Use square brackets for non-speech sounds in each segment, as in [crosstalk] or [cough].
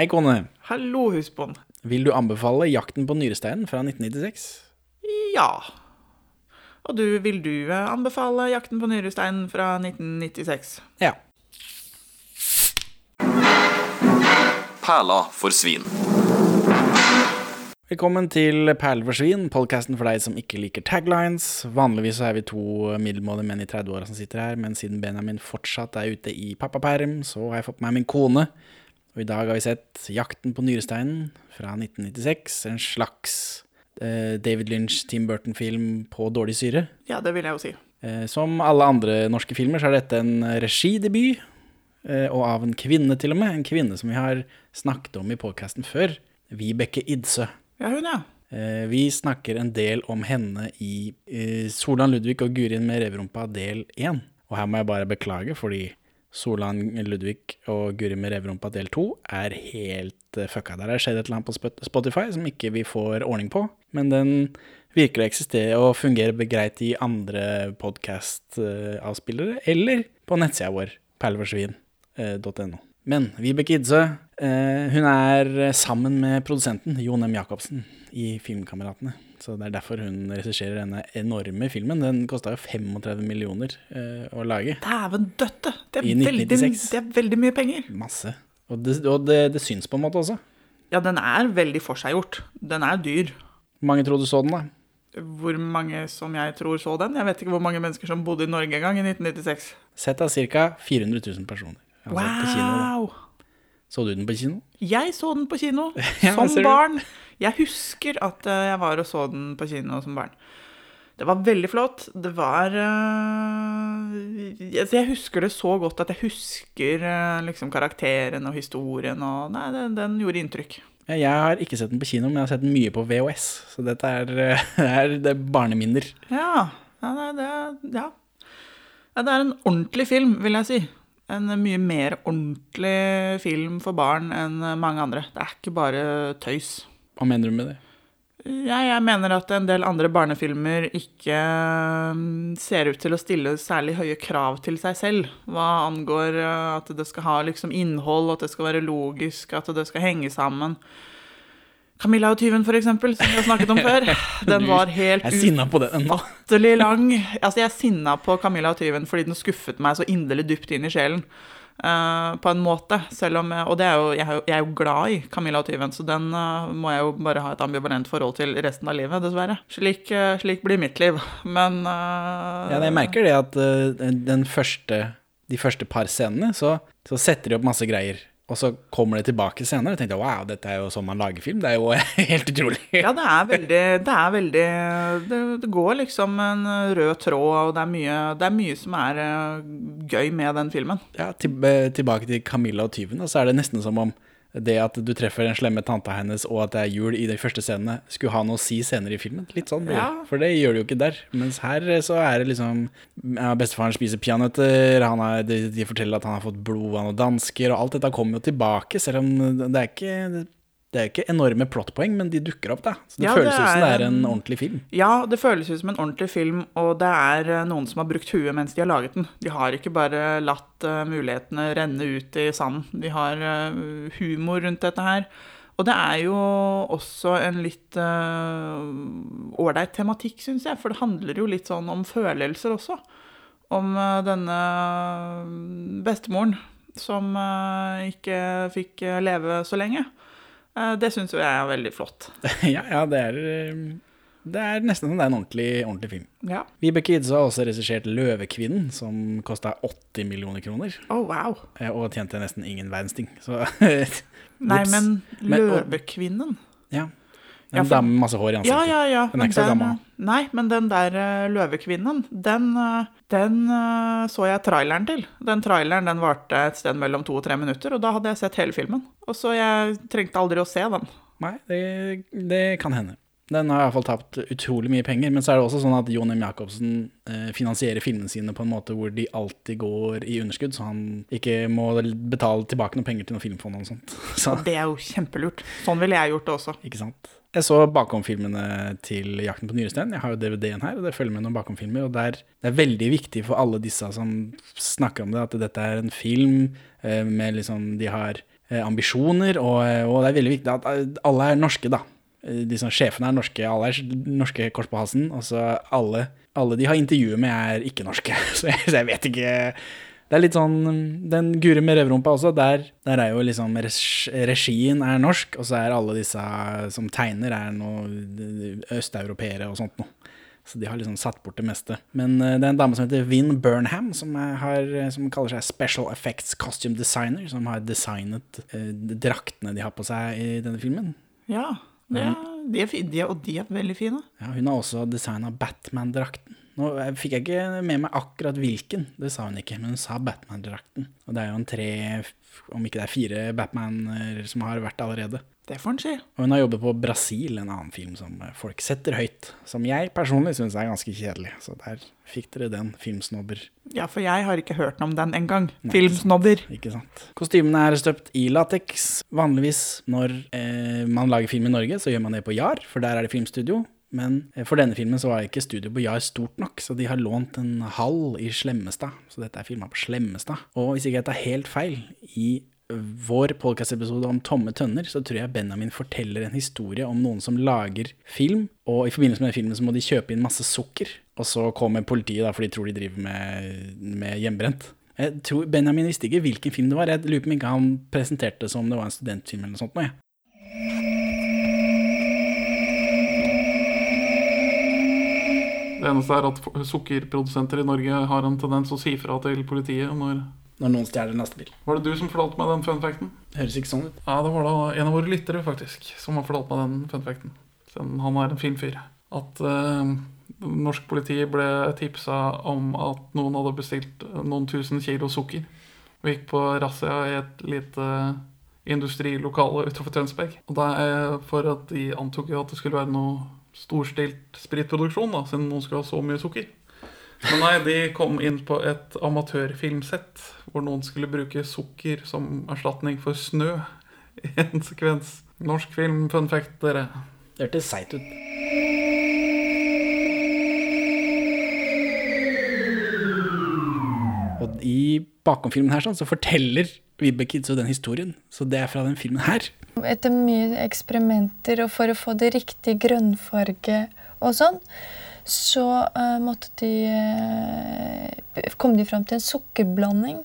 Hei, kone. Hallo, husbond. Vil du anbefale 'Jakten på nyresteinen' fra 1996? Ja. Og du, vil du eh, anbefale 'Jakten på nyresteinen' fra 1996? Ja. Perla for svin. Velkommen til Perle for svin, podkasten for deg som ikke liker taglines. Vanligvis så er vi to middelmådige menn i 30-åra som sitter her, men siden Benjamin fortsatt er ute i pappaperm, så har jeg fått med meg min kone. Og i dag har vi sett 'Jakten på nyresteinen' fra 1996. En slags eh, David Lynch, Tim Burton-film på dårlig syre. Ja, det vil jeg jo si. Eh, som alle andre norske filmer så er dette en regidebut, eh, og av en kvinne til og med. En kvinne som vi har snakket om i podkasten før. Vibeke Idsø. Ja, hun, ja. Eh, Vi snakker en del om henne i eh, Solan Ludvig og Gurin med reverumpa del 1. Og her må jeg bare beklage, fordi Solan Ludvig og Guri med reverumpa del 2 er helt eh, fucka. Der har skjedd et eller annet på Spotify som ikke vi får ordning på. Men den virker å eksistere og fungere greit i andre podkast-avspillere, eller på nettsida vår, perleforsvin.no. Men Vibeke Idsø, eh, hun er eh, sammen med produsenten Jon M. Jacobsen i Filmkameratene. Så det er derfor hun regisserer denne enorme filmen. Den kosta jo 35 millioner eh, å lage. Dæven døtte! Det er, veldig, 1996. det er veldig mye penger. Masse. Og det, og det, det syns på en måte også. Ja, den er veldig forseggjort. Den er dyr. Hvor mange tror du så den, da? Hvor mange som jeg tror så den? Jeg vet ikke hvor mange mennesker som bodde i Norge en gang i 1996. Sett av ca. 400 000 personer. Altså wow! kino. Så du den på kino? Jeg så den på kino [laughs] som barn. Jeg husker at eh, jeg var og så den på kino som barn. Det var veldig flott. Det var eh, Jeg husker det så godt at jeg husker eh, liksom karakteren og historien og Nei, den, den gjorde inntrykk. Jeg har ikke sett den på kino, men jeg har sett den mye på VHS. Så dette er, [laughs] er, det er barneminner. Ja. ja, det, ja. ja. Det er en ordentlig film, vil jeg si. En mye mer ordentlig film for barn enn mange andre. Det er ikke bare tøys. Hva mener du med det? Ja, jeg mener at en del andre barnefilmer ikke mm, ser ut til å stille særlig høye krav til seg selv, hva angår eh, at det skal ha liksom innhold, at det skal være logisk, at det skal henge sammen. Camilla og tyven, for eksempel, som vi har snakket om [laughs] før, den var helt Jeg ufattelig lang. Altså, jeg er sinna på Camilla og tyven fordi den skuffet meg så inderlig dypt inn i sjelen. Eh, på en måte, selv om Og det er jo, jeg, er jo, jeg er jo glad i Camilla og tyven, så den uh, må jeg jo bare ha et ambivalent forhold til resten av livet, dessverre. Slik, uh, slik blir mitt liv. [laughs] Men Ja, jeg merker det at første, de første par scenene, så, så setter de opp masse greier. Og så kommer det tilbake senere. Og tenkte jeg, wow, dette er jo sånn man lager film. Det er jo [laughs] helt utrolig. Ja, det er veldig Det er veldig Det, det går liksom en rød tråd, og det er mye, det er mye som er eh, gøy med den filmen. Ja, eh, tilbake til Camilla og tyven, og så er det nesten som om det at du treffer den slemme tanta hennes, og at det er jul i de første scenene, skulle ha noe å si senere i filmen. Litt sånn. Ja. For det gjør det jo ikke der. Mens her eh, så er det liksom Bestefaren spiser peanøtter, de, de forteller at han har fått blod av noen dansker, og alt dette kommer jo tilbake, selv om det er ikke det er ikke enorme plotpoeng, men de dukker opp, da. Så det Ja, føles det ut som det er en en- ordentlig film. Ja, det føles ut som en ordentlig film, og det er eh, noen som har brukt huet mens de har laget den. De har ikke bare latt uh, mulighetene renne ut i sanden. De har uh, humor rundt dette her. Og det er jo også en litt ålreit uh, tematikk, syns jeg, for det handler jo litt sånn om følelser også. Om denne bestemoren som ikke fikk leve så lenge. Eh, det syns jo jeg er veldig flott. [laughs] ja, ja, det er eh, Det er nesten som det er en ordentlig, ordentlig film. Ja. Vibeke Idse har også regissert 'Løvekvinnen', som kosta 80 millioner kroner. Oh, wow. eh, Og tjente nesten ingen verdens ting. Så [laughs] Nei, men 'Løvekvinnen'? Men- og- ja. En Ja, for- dame med masse hår i ansiktet. Ja, ja, ja. Den er ikke så gammel. Nei, men den der uh, Løvekvinnen, den, uh, den uh, så jeg traileren til. Den traileren den varte et sted mellom to og tre minutter, og da hadde jeg sett hele filmen. Og så jeg trengte aldri å se den. Nei, det, det kan hende. Den har iallfall tapt utrolig mye penger. Men så er det også sånn at Jon M. Jacobsen finansierer filmene sine på en måte hvor de alltid går i underskudd, så han ikke må betale tilbake noen penger til noe filmfond og sånt. [laughs] Så, Det er jo kjempelurt. Sånn ville jeg gjort det også. ikke sant. Jeg så bakomfilmene til 'Jakten på nyrestein'. Jeg har jo DVD-en her, og det følger med noen bakomfilmer. Og det er, det er veldig viktig for alle disse som snakker om det, at dette er en film eh, med liksom De har eh, ambisjoner, og, og, det er veldig viktig at alle er norske, da. De som Sjefene er norske, alle er norske kors på halsen. Og så alle, alle de har intervjuet med, er ikke norske. [laughs] Så jeg, så jeg vet ikke det er litt sånn Den Guri med revrumpa også, der, der, er jo liksom Regien er norsk, og så er alle disse som tegner, er noe østeuropeere og sånt noe. Så de har liksom satt bort det meste. Men uh, det er en dame som heter Vin Burnham, som, har, som kaller seg Special Effects Costume Designer, som har designet eh, draktene de har på seg i denne filmen. Ja, er, de, er, de, og de er veldig fine. Ja, Hun har også designa Batman-drakten. Nå fikk jeg ikke med meg akkurat hvilken, det sa hun ikke, men hun sa Batman-drakten. Og det er jo en tre, om ikke det er fire Batmaner som har vært allerede. Det får en si. Og hun har jobbet på Brasil, en annen film som folk setter høyt. Som jeg personlig syns er ganske kjedelig. Så der fikk dere den, filmsnobber. Ja, for jeg har ikke hørt om den engang. Filmsnobber. Ikke sant. Kostymene er støpt i lateks. Vanligvis når eh, man lager film i Norge, så gjør man det på JAR, for der er det filmstudio. Men eh, for denne filmen så var ikke studio på Jar stort nok, så de har lånt en hall i Slemmestad. Så dette er filma på Slemmestad. Og hvis ikke jeg tar helt feil, i vår podkast-episode om tomme tønner, så tror jeg Benjamin forteller en historie om noen som lager film, og i forbindelse med den filmen så må de kjøpe inn masse sukker. Og så kommer politiet, da, for de tror de driver med, med hjemmebrent. Jeg tror Benjamin visste ikke hvilken film det var. Jeg lurer på om ikke han presenterte det som det var en studentfilm eller noe sånt. Nå, jeg. Det eneste er at sukkerprodusenter i Norge har en tendens å si fra til politiet når Når noen stjeler en lastebil. Var det du som fortalte meg den fun facten? Høres ikke sånn ut. Ja, det var da en av våre lyttere faktisk som har fortalt meg den fun facten. Han er en fin fyr. At uh, norsk politi ble tipsa om at noen hadde bestilt noen tusen kilo sukker. Og gikk på razzia i et lite industrilokale utenfor Tønsberg. Og det er for at de antok jo at det skulle være noe storstilt spritproduksjon, da, siden noen skulle ha så mye sukker. Men nei, de kom inn på et amatørfilmsett hvor noen skulle bruke sukker som erstatning for snø [laughs] i en sekvens. Norsk film, fun fact, dere. Det hørtes seigt ut. Og i bakom filmen her sånn, så forteller Vibeke Kidso den historien. Så det er fra den filmen her. Etter mye eksperimenter og for å få det riktig grønnfarge og sånn, så uh, de uh, Kom de fram til en sukkerblanding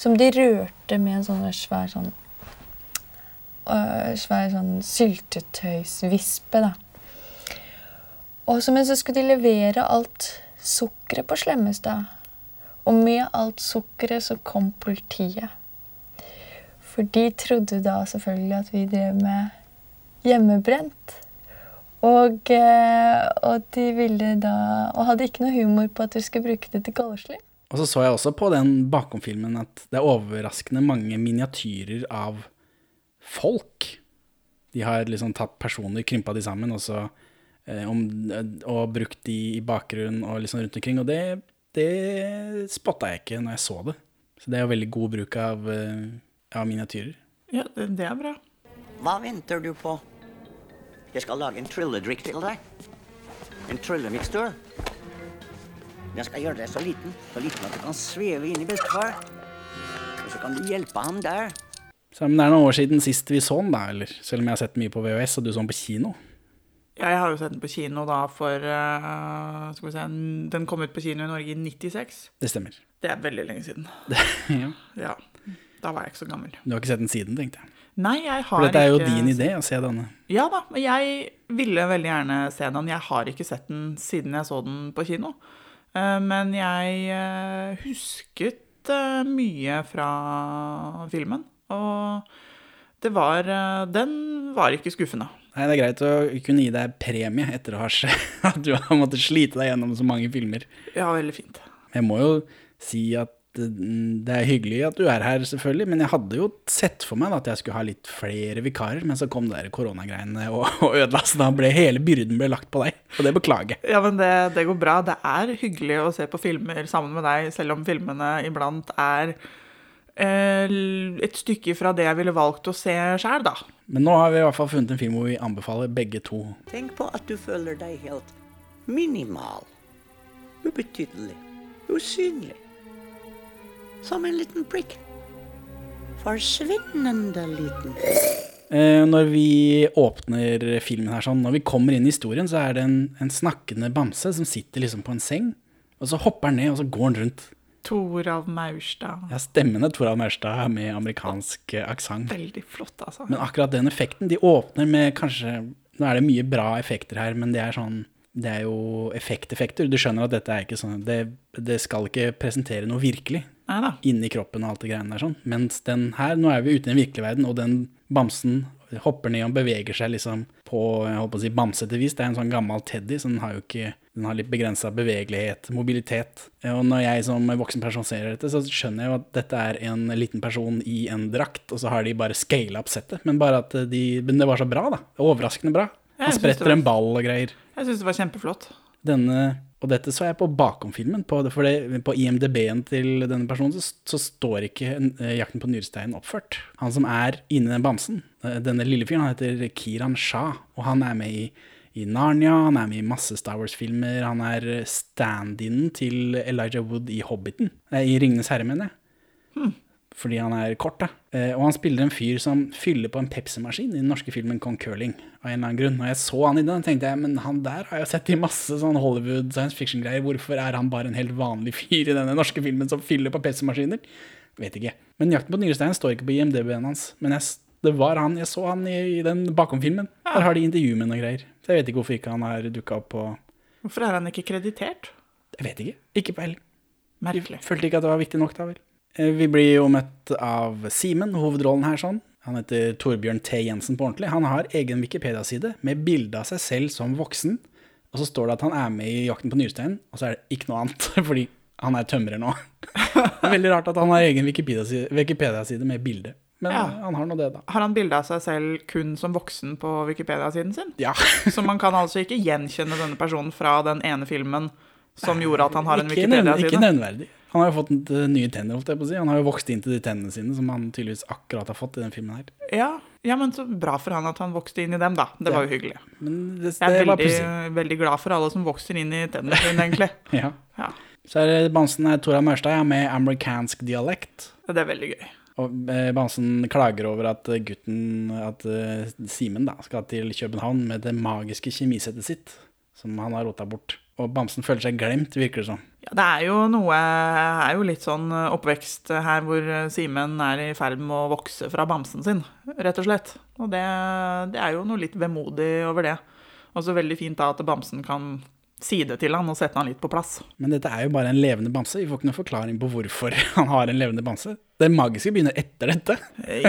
som de rørte med en sånn svær sånn uh, Svær sånn syltetøysvispe, da. Og så, men så skulle de levere alt sukkeret på Slemmestad. Og med alt sukkeret så kom politiet. For de trodde da selvfølgelig at vi drev med hjemmebrent. Og, eh, og, de ville da Og hadde ikke noe humor på at vi skulle bruke det til galeslim. Og så så jeg også på den bakomfilmen at det er overraskende mange miniatyrer av folk. De har liksom tatt personer, krympa de sammen, og så eh, om, og brukt de i bakgrunnen og liksom rundt omkring. Og det, det spotta jeg ikke når jeg så det. Så det er jo veldig god bruk av eh, av miniatyrer. Ja, det, det er bra. Hva venter du på? Jeg skal lage en trylledrikk til deg. En tryllemikstur. Jeg skal gjøre deg så liten, så liten at du kan sveve inn i bestefar. Og så kan du hjelpe ham der. Så, men det er noen år siden sist vi så den, da, eller? Selv om jeg har sett mye på VHS, og du så den på kino? Ja, jeg har jo sett den på kino da for uh, Skal vi se Den kom ut på kino i Norge i 96. Det stemmer. Det er veldig lenge siden. [laughs] ja. ja. Da var jeg ikke så gammel. Du har ikke sett den siden, tenkte jeg. Nei, jeg har ikke For dette er jo din idé å se denne. Ja da, og jeg ville veldig gjerne se den. Jeg har ikke sett den siden jeg så den på kino. Eh, men jeg eh, husket eh, mye fra filmen. Og det var Den var ikke skuffende. Nei, Det er greit å kunne gi deg premie etter å ha [laughs] at du har måttet slite deg gjennom så mange filmer. Ja, veldig fint. Jeg må jo si at det er hyggelig at du er her, selvfølgelig, men jeg hadde jo sett for meg at jeg skulle ha litt flere vikarer, men så kom det der koronagreiene og, [laughs] og ødela, så da ble hele byrden ble lagt på deg. Og det beklager Ja, men det, det, går bra. Det er hyggelig å se på filmer sammen med deg, selv om filmene iblant er eh, et stykke fra det jeg ville valgt å se sjæl, da. Men nå har vi i hvert fall funnet en film hvor vi anbefaler begge to. Tenk på at du føler deg helt minimal. Ubetydelig. Usynlig som en liten prikk. Forsvinnende liten. Eh, når vi åpner filmen her sånn, når vi kommer inn i historien, så er det en, en snakkende bamse som sitter liksom på en seng, og så hopper han ned, og så går han rundt. Toralv Maurstad. Ja, stemmene Toralv Maurstad med amerikansk eh, aksent. Veldig flott, altså. Men akkurat den effekten, de åpner med kanskje Nå er det mye bra effekter her, men det er sånn Det er jo effekteffekter. Du skjønner at dette er ikke sånn Det, det skal ikke presentere noe virkelig Nei da. inni kroppen og alt det greiene der sånn. Mens den her, nå er vi ute i den virkelige verden, og den bamsen hopper ned og beveger seg liksom på jeg håper å si bamsete vis. Det er en sånn gammel teddy, så den har jo ikke den har litt begrensa bevegelighet, mobilitet. Og når jeg som voksen person ser dette, så skjønner jeg jo at dette er en liten person i en drakt, og så har de bare scala opp settet. Men bare at de, men det var så bra, da. Overraskende bra. Han spretter var- en ball og greier. Jeg syns det var kjempeflott. Denne, og dette så jeg på bakomfilmen, på, på IMDb-en til denne personen så, så står ikke eh, 'Jakten på nyresteinen' oppført. Han som er inni den bamsen, eh, denne lille fyren, han heter Kiran Shah, og han er med i, i Narnia, han er med i masse Star Wars-filmer, han er stand-in til Elijah Wood i Hobbiten, eh, i 'Ringenes herre', mener jeg. Fordi han er kort, da. Eh, og han spiller en fyr som fyller på en Pepsi-maskin i den norske filmen Kong Curling. Av en eller annen grunn. Og jeg så han i den, tenkte jeg, men han der har jeg sett i masse sånn Hollywood science fiction-greier. Hvorfor er han bare en helt vanlig fyr i denne norske filmen som fyller på Pepsi-maskiner? Vet ikke. Men 'Jakten på nyresteinen' står ikke på IMDb-en hans. Men jeg, det var han. Jeg så han i, i den bakomfilmen. Der har de intervju med noen greier. Så jeg vet ikke hvorfor ikke han har dukka opp på Hvorfor er han ikke kreditert? Jeg vet ikke. Ikke peiling. Merkelig. Følte ikke at det var viktig nok, da vel. Eh, Vi blir jo møtt av Simen, hovedrollen her sånn. Han heter Torbjørn T. Jensen på ordentlig. Han har egen Wikipedia-side med bilde av seg selv som voksen. Og så står det at han er med i Jakten på nyresteinen, og så er det ikke noe annet, [laughs] fordi han er tømrer nå. [laughs] Det er veldig rart at han har egen Wikipedia-side Wikipedia med bilde. Men Ja. han har nå det, da. Har han bilde av seg selv kun som voksen på Wikipedia-siden sin? Ja. [laughs] Så man kan altså ikke gjenkjenne denne personen fra den ene filmen som gjorde at han har en Wikipedia-side? ikke Wikipedia-side? Han har jo fått eh, nye tenner, holdt jeg på å si. Han har jo vokst inn til de tennene sine, som han tydeligvis akkurat har fått i den filmen her. Ja, ja, men så bra for han at han vokste inn i dem, da. Det var jo hyggelig. Men det, Jeg er veldig, veldig glad for alle som vokser inn i tennene sine, egentlig. [laughs] Ja. Ja, Så er det Bamsen er Tora Maurstad ja, med amerikansk dialekt. det er veldig gøy. Og Bamsen klager over at eh, gutten, at eh, Simen da, skal til København med det magiske kjemisettet sitt, som han har rota bort. Og Bamsen føler seg glemt, virker det som. Ja, det er jo noe er jo litt sånn oppvekst her hvor Simen er i ferd med å vokse fra bamsen sin, rett og slett. Og det, det er jo noe litt vemodig over det. Og så veldig fint da at bamsen kan si det til han og sette han litt på plass. Men dette er jo bare en levende bamse. Vi får ikke noen forklaring på hvorfor [laughs] han har en levende bamse. Det magiske begynner etter dette.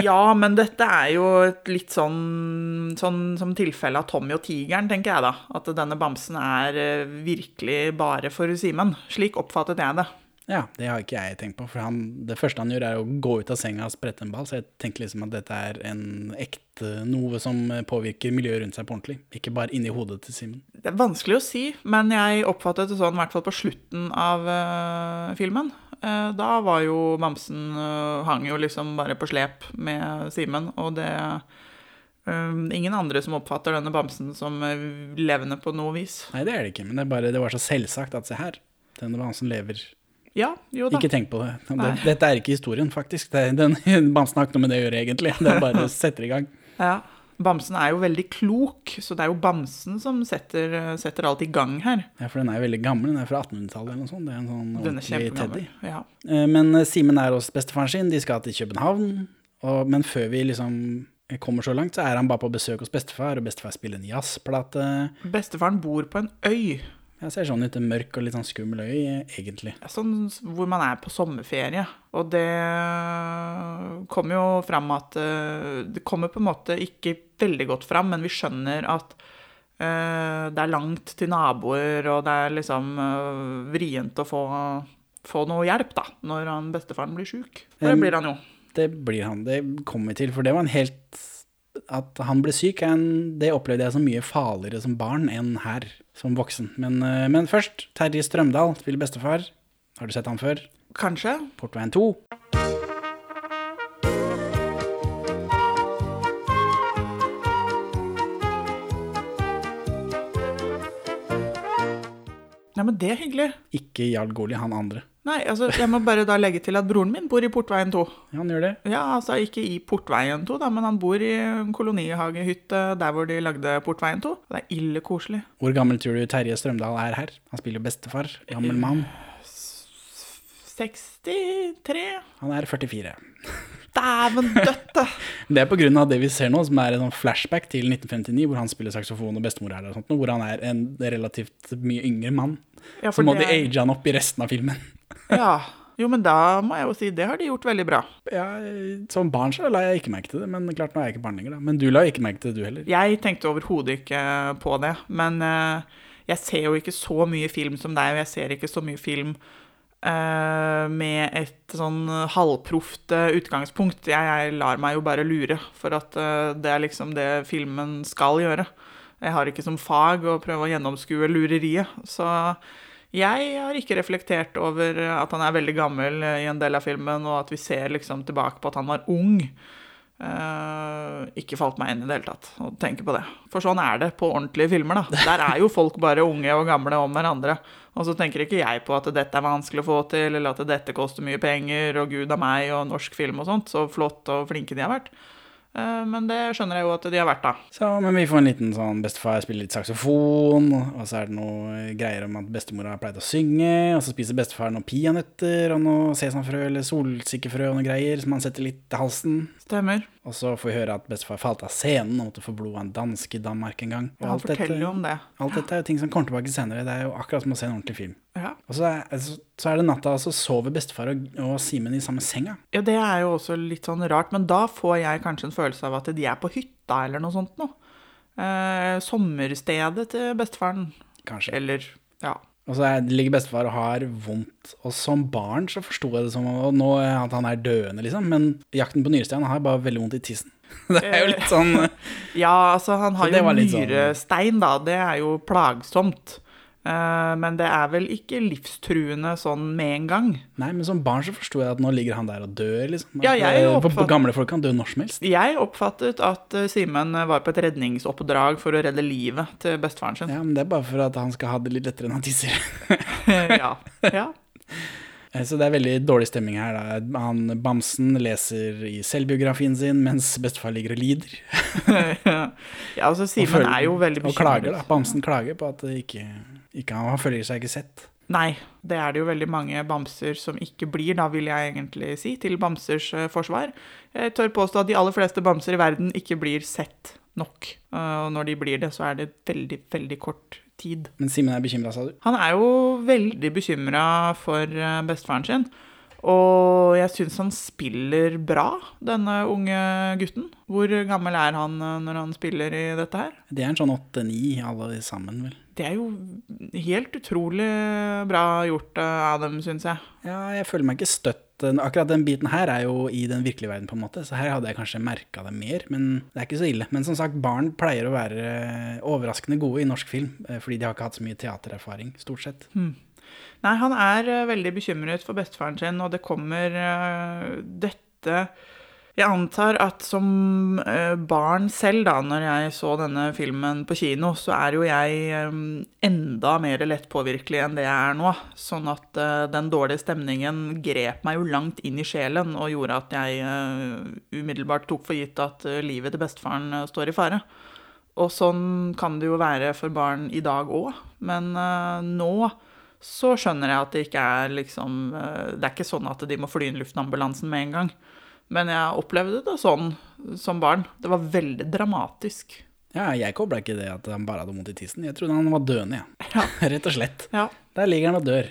Ja, men dette er jo et litt sånn, sånn som tilfelle av Tommy og tigeren, tenker jeg da. At denne bamsen er eh, virkelig bare for Simen. Slik oppfattet jeg det. Ja, det har ikke jeg tenkt på. For han, det første han gjør, er å gå ut av senga og sprette en ball. Så jeg tenkte liksom at dette er en ekte noe som påvirker miljøet rundt seg på ordentlig. Ikke bare inni hodet til Simen. Det er vanskelig å si, men jeg oppfattet det sånn, i hvert fall på slutten av uh, filmen. Eh, da var jo bamsen eh, hang jo liksom bare på slep med Simen, og det Um, Ingen andre som oppfatter denne bamsen som levende på noe vis. Nei, det er det ikke. Men det, er bare, det var så selvsagt at se her, denne bamsen lever. Ja, jo da. Ikke tenk på det. det. Dette er ikke historien, faktisk. Det, den [laughs] bamsen har ikke noe med det å gjøre, egentlig. Det er bare setter i gang. Ja. Bamsen er jo veldig klok, så det er jo bamsen som setter, setter alt i gang her. Ja, for den er jo veldig gammel. Den er fra 1800-tallet eller noe sånt. Det er en sånn Den ordentlig teddy. Ja. Eh, Men eh, Simen er hos bestefaren sin, de skal til København. Og, men før vi liksom kommer så langt, så er han bare på besøk hos bestefar, og bestefar spiller en jazzplate. Bestefaren bor på en øy, Jeg ser sånn ut, en mørk og litt sånn skummel øy, egentlig. sånn hvor man er på sommerferie. Og det kommer jo fram at eh, Det kommer på en måte ikke veldig godt fram, men vi skjønner at uh, det er langt til naboer, og det er liksom uh, vrient å få, få noe hjelp, da, når han bestefaren blir sjuk. Det blir han jo. Det blir han. Det kommer vi til, for det var en helt At han ble syk, en, det opplevde jeg som mye farligere som barn enn her som voksen. Men, eh, men først, Terje Strømdal spiller bestefar. Har du sett han før? Kanskje. Portveien 2. Ja, men det er hyggelig. Ikke Jarl Goli, han andre. Nei, altså, jeg må bare da legge til at broren min bor i Portveien 2. Ja, han gjør det. Ja, altså ikke i Portveien 2, da, men han bor i en kolonihagehytte der hvor de lagde Portveien 2. Det er ille koselig. Hvor gammel tror du Terje Strømdal er her? Han spiller jo bestefar. Gammel mann. 63 Han er 44. Dæven døtte! [laughs] Det er av det vi ser nå, som er en sånn flashback til 1959, hvor han spiller saksofon og bestemor er der, og sånt, hvor han er en relativt mye yngre mann. Ja, Så må de det de age han opp i resten av filmen. [laughs] Ja. Jo, men da må jeg jo si det har de gjort veldig bra. Ja, Som barn så la jeg ikke merke til det, men klart nå er jeg ikke barn lenger. da. Men du la ikke merke til det, du heller. Jeg tenkte overhodet ikke på det, men eh, jeg ser jo ikke så mye film som deg, og jeg ser ikke så mye film med et sånn halvproft eh, utgangspunkt. Jeg, jeg lar meg jo bare lure, for at eh, det er liksom det filmen skal gjøre. Jeg har ikke som fag å prøve å gjennomskue lureriet, så jeg har ikke reflektert over at han er veldig gammel eh, i en del av filmen, og at vi ser liksom tilbake på at han var ung. Uh, ikke falt meg inn i det hele tatt å tenke på det. For sånn er det på ordentlige filmer. da. Der er jo folk bare unge og gamle om hverandre. Og så tenker ikke jeg på at dette er vanskelig å få til, eller at dette koster mye penger, og gud a meg, og norsk film og sånt. Så flott og flinke de har vært. Eh, men det skjønner jeg jo at de har vært, da. Så, men vi får en liten sånn bestefar spiller litt saksofon, og så er det noe greier om at bestemora har pleid å synge, og så spiser bestefar noen peanøtter og noe sesamfrø eller solsikkefrø og noe greier som han setter litt til halsen. Stemmer. Og så får vi høre at bestefar falt av scenen og måtte få blod av en danske i Danmark en gang. Og Ja, alt dette- jo om det. Alt dette er jo ting som kommer tilbake senere. Det er jo akkurat som å se en ordentlig film. Ja. Og så er, altså, så er det natta, og så sover bestefar og, og Simen i samme senga. ja, det er jo også litt sånn rart, men da får jeg kanskje en følelse av at de er på hytta eller noe sånt nå. Eh, sommerstedet til bestefaren. Kanskje. Eller, ja. Og så er, ligger bestefar og har vondt. Og som barn så forsto jeg det som nå, at han er døende, liksom. Men jakten på nyrestein har bare veldig vondt i tissen. [laughs] Det er jo litt sånn [laughs] Ja, altså han har jo nyrestein, sånn- nyrestein, da. Det er jo plagsomt. Eh, men det er vel ikke livstruende sånn med en gang. Nei, men som barn så forsto jeg at nå ligger han der og dør, liksom. Ja, jeg eh, oppfatt- gamle folk kan dø når som helst. Jeg oppfattet at eh, Simen var på et redningsoppdrag for å redde livet til bestefaren sin. Ja, men det er bare for at han skal ha det litt lettere enn han tisser. [laughs] ja. ja. Så det er veldig dårlig stemning her. Da. Han Bamsen leser i selvbiografien sin mens bestefar ligger og lider. [laughs] ja, altså Simen er jo veldig Og klager, da. Bamsen klager på at det ikke, ikke Han føler seg ikke sett. Nei, det er det jo veldig mange bamser som ikke blir, da vil jeg egentlig si, til bamsers eh, forsvar. Jeg tør påstå at de aller fleste bamser i verden ikke blir sett nok. Eh, Og når de blir det, så er det veldig, veldig kort tid. Men Simen er bekymra, sa du? Han er jo veldig bekymra for eh, bestefaren sin. Og jeg syns han spiller bra, denne unge gutten. Hvor gammel er han eh, når han spiller i dette her? Det er en sånn åtte-ni, alle sammen, vel. Det er jo helt utrolig bra gjort eh, av dem, syns jeg. Ja, jeg føler meg ikke støtt. Akkurat den biten her er jo i den virkelige verden, på en måte, så her hadde jeg kanskje merka det mer. Men det er ikke så ille. Men som sagt, barn pleier å være overraskende gode i norsk film, eh, fordi de har ikke hatt så mye teatererfaring, stort sett. Nei, han er eh, veldig bekymret for bestefaren sin, og det kommer eh, dette Jeg antar at som eh, barn selv, da, når jeg så denne filmen på kino, så er jo jeg enda mer lettpåvirkelig enn det jeg er nå. Sånn at den dårlige stemningen grep meg jo langt inn i sjelen og gjorde at jeg umiddelbart tok for gitt at livet til bestefaren står i fare. Og sånn kan det jo være for barn i dag òg, men nå så skjønner jeg at det ikke er liksom eh, Det er ikke sånn at de må fly inn luftambulansen med en gang. Men jeg opplevde det sånn som barn. Det var veldig dramatisk. Ja, jeg kobla ikke det at han bare hadde vondt i tissen. Jeg trodde han var døende, jeg. [laughs] Rett og slett. Ja. Der ligger han og dør.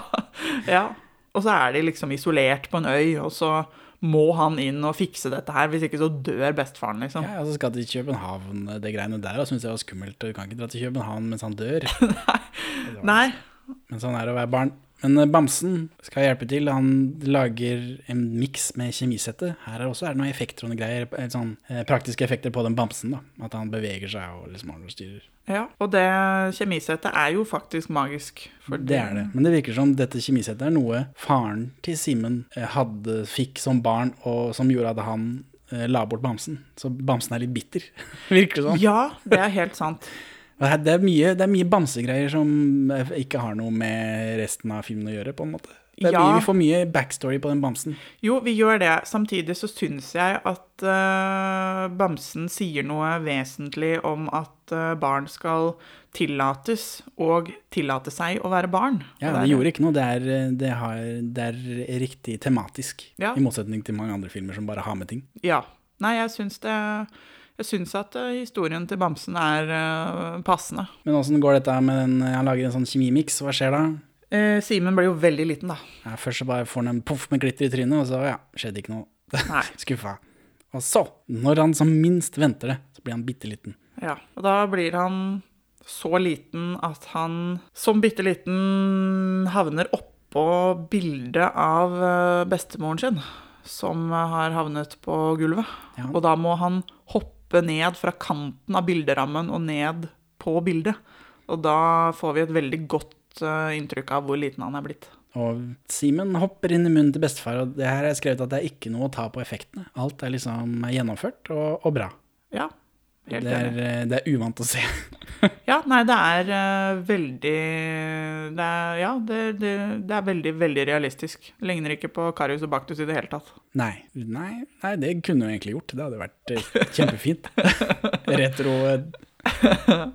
[laughs] ja. Og så er de liksom isolert på en øy, og så må han inn og fikse dette her. Hvis ikke så dør bestefaren, liksom. Ja, og så skal til København, det greiene der, og syns jeg var skummelt. Du kan ikke dra til København mens han dør. [laughs] Nei. Men sånn er det å være barn. Men eh, Bamsen skal hjelpe til. Han lager en miks med kjemisette. Her er også er det noen effekter og noen greier. Sånn, eh, praktiske effekter på den bamsen. da. At han beveger seg og liksom og styrer. Ja, og det kjemisettet er jo faktisk magisk. Det er det. Men det virker som dette kjemisettet er noe faren til Simen eh, hadde, fikk som barn, og som gjorde at han la bort bamsen. Så bamsen er litt bitter, [laughs] virker det som. Ja, det er helt sant. Det er mye, det er mye bamsegreier som eh, ikke har noe med resten av filmen å gjøre, på en måte. Det Ja. mye, vi får mye backstory på den bamsen. Jo, vi gjør det. Samtidig så syns jeg at uh, Bamsen sier noe vesentlig om at uh, barn skal tillates og tillate seg å være barn. Ja, det gjorde ikke noe. Det er, det, har, det er riktig tematisk. Ja. I motsetning til mange andre filmer som bare har med ting. Ja. Nei, jeg syns det Jeg syns at eh, historien til Bamsen er eh, passende. Men åssen går dette med den Han lager en sånn kjemimiks, hva skjer da? Eh, Simen blir jo veldig liten, da. Ja, først så bare får han en poff med glitter i trynet, og så ja, skjedde ikke noe. Nei. [laughs] Skuffa. Og så, når han som minst venter det, så blir han bitte liten. Ja, og da blir han så liten at han som bitte liten havner oppå bildet av eh, bestemoren sin, som har havnet på gulvet. Ja. Og da må han hoppe ned fra kanten av bilderammen og ned på bildet. Og da får vi et veldig godt uh, inntrykk av hvor liten han er blitt. Og Simen hopper inn i munnen til bestefar, og det her er skrevet at det er ikke noe å ta på effektene. Alt er liksom gjennomført og, og bra. Ja, Det er, eh, det er uvant å se. [laughs] Ja, nei, det er uh, veldig det er, Ja, det, det, det er veldig, veldig realistisk. Ligner ikke på Karius og Baktus i det hele tatt. Nei, nei, nei, det kunne du egentlig gjort. Det hadde vært eh, kjempefint. [laughs] Retro. [laughs]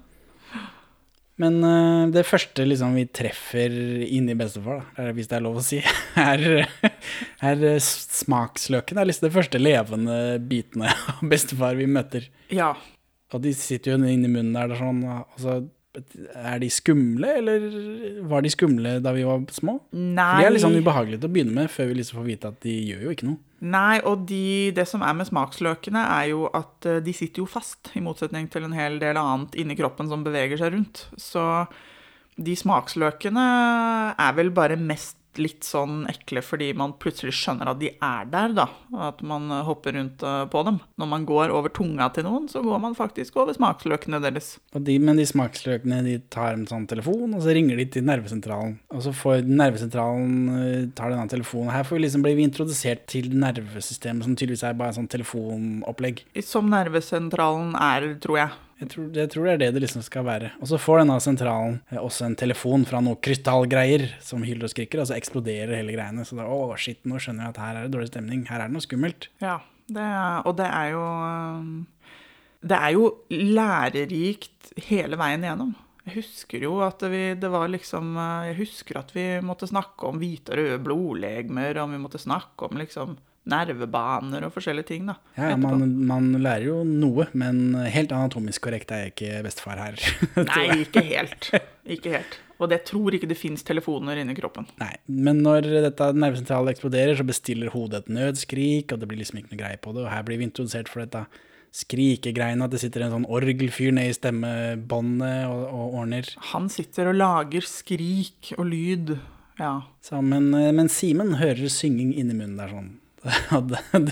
Men uh, det første liksom vi treffer inni bestefar, da, hvis det er lov å si, er, er smaksløken. Det er liksom det første levende bitene av bestefar vi møter. Ja. Og de sitter jo inni munnen der, sånn, altså, er de skumle, eller var de skumle da vi var små? Nei. For de er litt sånn ubehagelige til å begynne med, før vi liksom får vite at de gjør jo ikke noe. Nei, og de, det som er med smaksløkene, er jo at eh, de sitter jo fast, i motsetning til en hel del annet inni kroppen som beveger seg rundt. Så de smaksløkene er vel bare mest litt sånn ekle fordi man plutselig skjønner at de er der, da. At man eh, hopper rundt eh, på dem. Når man går over tunga til noen, så går man faktisk over smaksløkene deres. Og de, men de smaksløkene de tar en sånn telefon, og så ringer de til nervesentralen. Og så får nervesentralen eh, tar denne telefonen. Her får vi liksom blir vi introdusert til nervesystemet, som tydeligvis er bare en sånn telefonopplegg. Som nervesentralen er, tror jeg. Jeg tror, jeg tror det er det det liksom skal være. Og så får denne sentralen eh, også en telefon fra noe krystallgreier som hyler og skriker, og så eksploderer hele greiene. Så da, å shit, nå skjønner jeg at her er det dårlig stemning. Her er det noe skummelt. Ja, det er, og det er jo Det er jo lærerikt hele veien igjennom. Jeg husker jo at vi, det var liksom øh, Jeg husker at vi måtte snakke om hvite og røde blodlegemer, og vi måtte snakke om liksom nervebaner og forskjellige ting, da. Ja, ja, man, man lærer jo noe, men helt anatomisk korrekt er jeg ikke bestefar her. [laughs] Nei, ikke helt. Ikke helt. Og det tror ikke det fins telefoner inni kroppen. Nei, men når dette nervesentralet eksploderer, så bestiller hodet et nødskrik, og det blir liksom ikke noe greie på det. Og her blir vi introdusert for dette skrikegreiene, at det sitter en sånn orgelfyr nede i stemmebåndet og, og ordner. Han sitter og lager skrik og lyd. Ja. Så, men, eh, men Simen hører synging inni munnen der sånn. [laughs] Og det,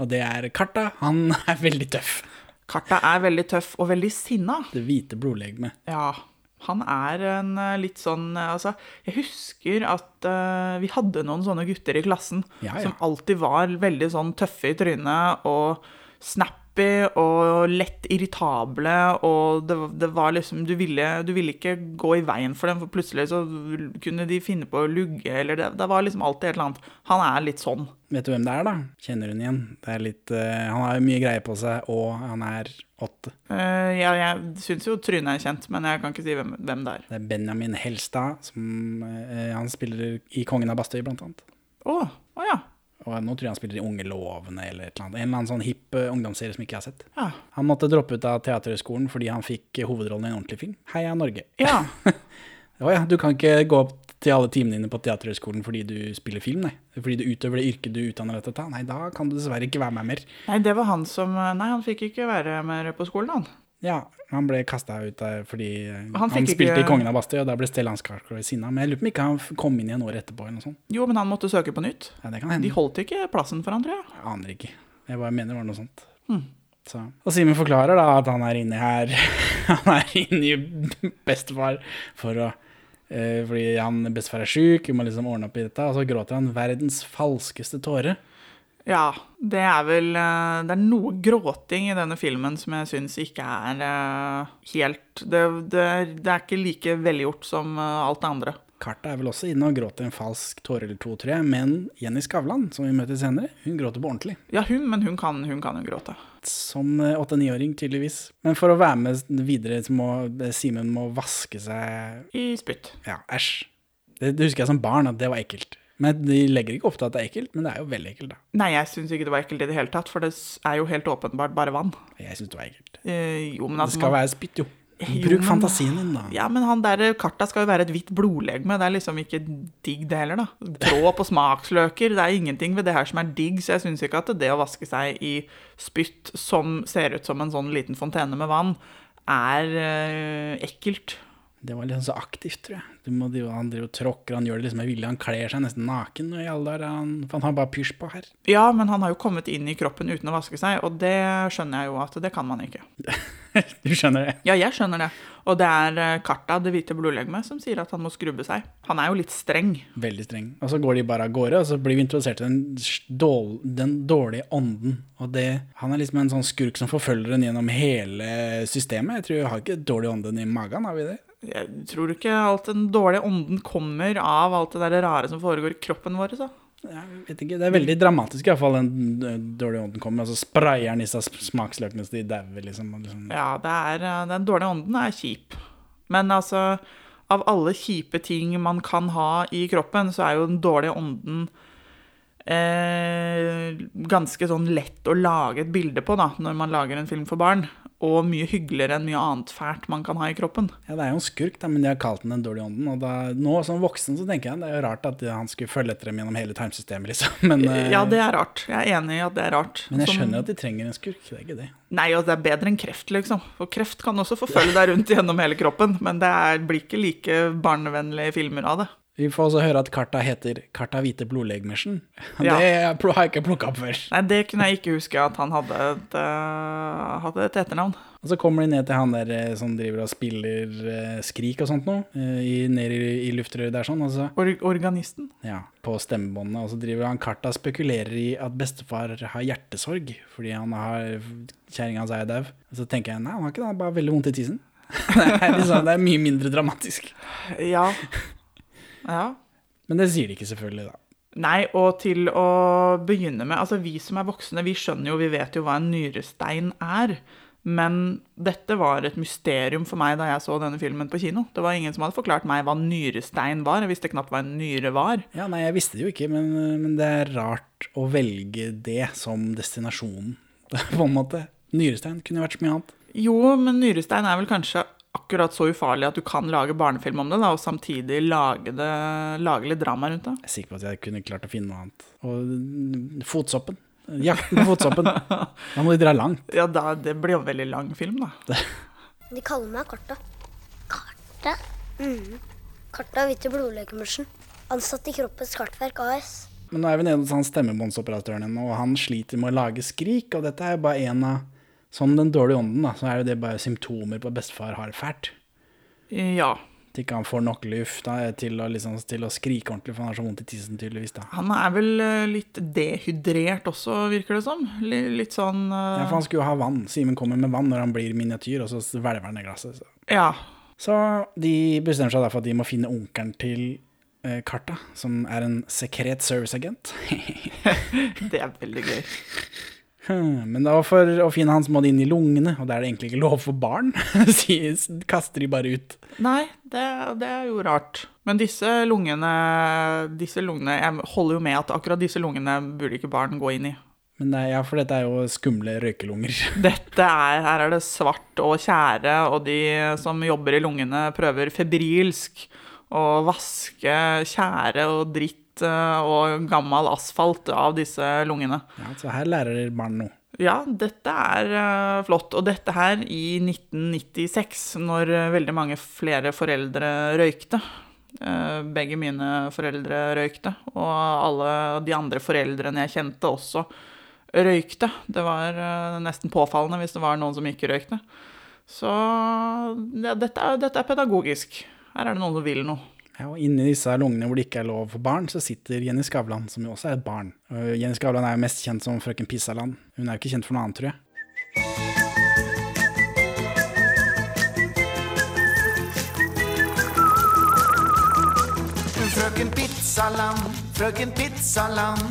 og det er Karta. Han [laughs] er veldig tøff. Karta er veldig tøff og veldig sinna. Det hvite blodlegemet. Ja, han er en eh, litt sånn eh, Altså, jeg husker at uh, vi hadde noen sånne gutter i klassen Ja, ja. som alltid var veldig sånn tøffe i trynet og snappy og lett irritable, og det, det var liksom du ville, du ville ikke gå i veien for dem, for plutselig så kunne de finne på å lugge, eller det, det var liksom alltid et eller annet. Han er litt sånn. Vet du hvem det er, da? Kjenner hun igjen? Det er litt, uh, han har jo mye greier på seg, og han er åtte. Uh, jeg jeg syns jo trynet er kjent, men jeg kan ikke si hvem, hvem det er. Det er Benjamin Helstad, som uh, han spiller i Kongen av Bastøy, blant annet. Å, å ja. Og nå tror jeg han spiller i Unge lovene eller et eller annet. En eller annen sånn hipp eh, ungdomsserie som ikke jeg har sett. Ja. Han måtte droppe ut av Teaterhøgskolen fordi han fikk eh, hovedrollen i en ordentlig film. Heia Norge. ja. [laughs] Å ja, du kan ikke gå opp til alle timene dine på Teaterhøgskolen fordi du spiller film, nei. Fordi du utøver det yrket du utdanner deg til. Nei, da kan du dessverre ikke være med mer. Nei, det var han som Nei, han fikk ikke være mer på skolen, han. Ja, han ble kasta ut der fordi Han han, spilte ikke- i Kongen av Bastøy, og da ble Stellan Skarsgård sinna. Men jeg lurer på om ikke han kom inn igjen året etterpå, eller noe sånt. Jo, men han måtte søke på nytt. Ja, det kan De holdt ikke plassen for han, tror jeg. Jeg aner ikke. Jeg bare mener det var noe sånt. Hmm. Så. Og Simen forklarer da at han er inni her [laughs] Han er inni bestefar for å uh, Fordi han bestefar er sjuk, vi må liksom ordne opp i dette. Og så gråter han verdens falskeste tåre. Ja, det er vel eh, Det er noe gråting i denne filmen som jeg syns ikke er eh, helt det, det, det er ikke like velgjort som eh, alt det andre. Karta er vel også inne og gråter en falsk tåre eller to, tror jeg. Men Jenny Skavlan, som vi møter senere, hun gråter på ordentlig. Ja, hun, men hun kan, hun kan jo gråte. Som åtte-niåring, tydeligvis. Men for å være med videre, så må Simen må vaske seg I spytt. Ja, æsj. Det, det husker jeg som barn, at det var ekkelt. Men de legger ikke opp til at det er ekkelt, men det er jo veldig ekkelt, da. Nei, jeg syns ikke det var ekkelt i det hele tatt, for det er jo helt åpenbart bare vann. Jeg syns det var ekkelt. Eh, jo, men Det altså skal man- være spytt, jo. Jo, Bruk men- fantasien din, da. Ja, men han der karta skal jo være et hvitt blodlegeme. Det er liksom ikke digg, det heller, da. Tråd på smaksløker. Det er ingenting ved det her som er digg, så jeg syns ikke at det å vaske seg i spytt som ser ut som en sånn liten fontene med vann, er eh, ekkelt. Det var liksom så aktivt, tror jeg. Du må, han driver og tråkker, han gjør det liksom med vilje. Han kler seg nesten naken i alle dager. Han, han har bare pysj på her. Ja, men han har jo kommet inn i kroppen uten å vaske seg, og det skjønner jeg jo at det kan man ikke. [laughs] Du skjønner det? Ja, jeg skjønner det. Og det er eh, Karta, det hvite blodlegemet, som sier at han må skrubbe seg. Han er jo litt streng. Veldig streng. Og så går de bare av gårde, og så blir vi introdusert til den, dål, den dårlige ånden. Og det, han er liksom en sånn skurk som forfølger en gjennom hele systemet. Jeg tror jeg har ikke dårlig ånden i magen, har vi det? Jeg tror ikke alt den dårlige ånden kommer av alt det der rare som foregår i kroppen vår. Så. Jeg vet ikke, Det er veldig dramatisk, iallfall, den dårlige ånden kommer. Og så sprayer han disse smaksløkene så de dauer, liksom. liksom. Ja, det er, eh, den dårlige ånden er kjip. Men altså, av alle kjipe ting man kan ha i kroppen, så er jo den dårlige ånden eh, ganske sånn lett å lage et bilde på da, når man lager en film for barn. Og mye hyggeligere enn mye annet fælt man kan ha i kroppen. Ja, Det er jo en skurk, da, men de har kalt den Den dårlige ånden. Og da, nå som voksen så tenker jeg det er jo rart at han skulle følge etter dem gjennom hele tarmsystemet, liksom. Men, eh, Ja, det er rart. Jeg er enig i at det er rart. men jeg Som- skjønner at de trenger en skurk. Det er ikke det. Nei, og det er bedre enn kreft, liksom. For kreft kan også forfølge deg rundt gjennom hele kroppen, men det er, blir ikke like barnevennlige filmer av det. Vi får også høre at karta heter Karta hvite blodlegemersen. [laughs] Ja. Det har jeg ikke plukka opp før. Nei, det kunne jeg ikke huske at han hadde et, uh, hadde et etternavn. Og så kommer de ned til han der eh, som driver og spiller uh, skrik og sånt noe, Uh, i, ned i, i luftrøret der sånn. Altså. Or organisten. ja, på stemmebåndet. Og så driver han karta spekulerer i at bestefar har hjertesorg fordi han har kjerringa hans er dau. Så tenker jeg nei, han har ikke det, han har bare veldig vondt i tissen. [laughs] [laughs] det, er liksom, det er mye mindre dramatisk. Ja. Ja. Men det sier de ikke, selvfølgelig, da. Nei, og til å begynne med Altså, vi som er voksne, vi skjønner jo, vi vet jo hva en nyrestein er. Men dette var et mysterium for meg da jeg så denne filmen på kino. Det var ingen som hadde forklart meg hva nyrestein var. Jeg visste knapt hva en nyre var. Ja, nei, jeg visste det jo ikke, men, men det er rart å velge det som destinasjonen, [laughs] på en måte. Nyrestein kunne vært så mye annet. Jo, men nyrestein er vel kanskje akkurat så ufarlig at du kan lage barnefilm om det, da, og samtidig lage, det, lage litt drama rundt det. Jeg er sikker på at jeg kunne klart å finne noe annet. Og fotsoppen. Jakten på fotsoppen. [laughs] Da må de dra langt. Ja, da, det blir jo en veldig lang film, da. De kaller meg Karta. Karta? Mm. Karta Hvite blodlegemusjen. Ansatt i Kroppens Kartverk AS. Men nå er vi nede hos han stemmebåndsoperatøren igjen, og han sliter med å lage skrik. Og dette er jo bare en av Som den dårlige ånden, da, så er jo det bare symptomer på at bestefar har det fælt. Ja. At ikke han får nok luft da, til, å, liksom, til å skrike ordentlig, for han har så vondt i tissen, tydeligvis. da. Han er vel eh, litt dehydrert også, virker det som. Li- Litt sånn uh... Ja, for han skulle jo ha vann. Simen kommer med vann når han blir miniatyr, og så hvelver han ned glasset. Så. Ja. så de bestemmer seg derfor at de må finne onkelen til eh, Karta, som er en sekret serviceagent. [laughs] [laughs] Det er veldig gøy. Hmm, Men da for å finne han så må de inn i lungene, og det er det egentlig ikke lov for barn. [laughs] Kaster de bare ut. Nei, det, det er jo rart. Men disse lungene, disse lungene Jeg holder jo med at akkurat disse lungene burde ikke barn gå inn i. Men det ja, for dette er jo skumle røykelunger. [laughs] Dette er, Her er det svart og tjære, og de som jobber i lungene, prøver febrilsk å vaske tjære og dritt og gammel asfalt av disse lungene. Ja, så her lærer barn noe. Ja, dette er eh, flott. Og dette her i 1996, når eh, veldig mange flere foreldre røykte. Eh, begge mine foreldre røykte, og alle de andre foreldrene jeg kjente også røykte. Det var eh, nesten påfallende hvis det var noen som ikke røykte. Så ja, dette, er, dette er pedagogisk. Her er det noen som vil noe. Ja, og inni disse lungene hvor det ikke er lov for barn, så sitter Jenny Skavlan, som jo også er et barn. Uh, Jenny Skavlan er jo mest kjent som frøken Pissaland. Hun er jo ikke kjent for noe annet, tror jeg. Frøken Pizzaland, frøken Pizzaland,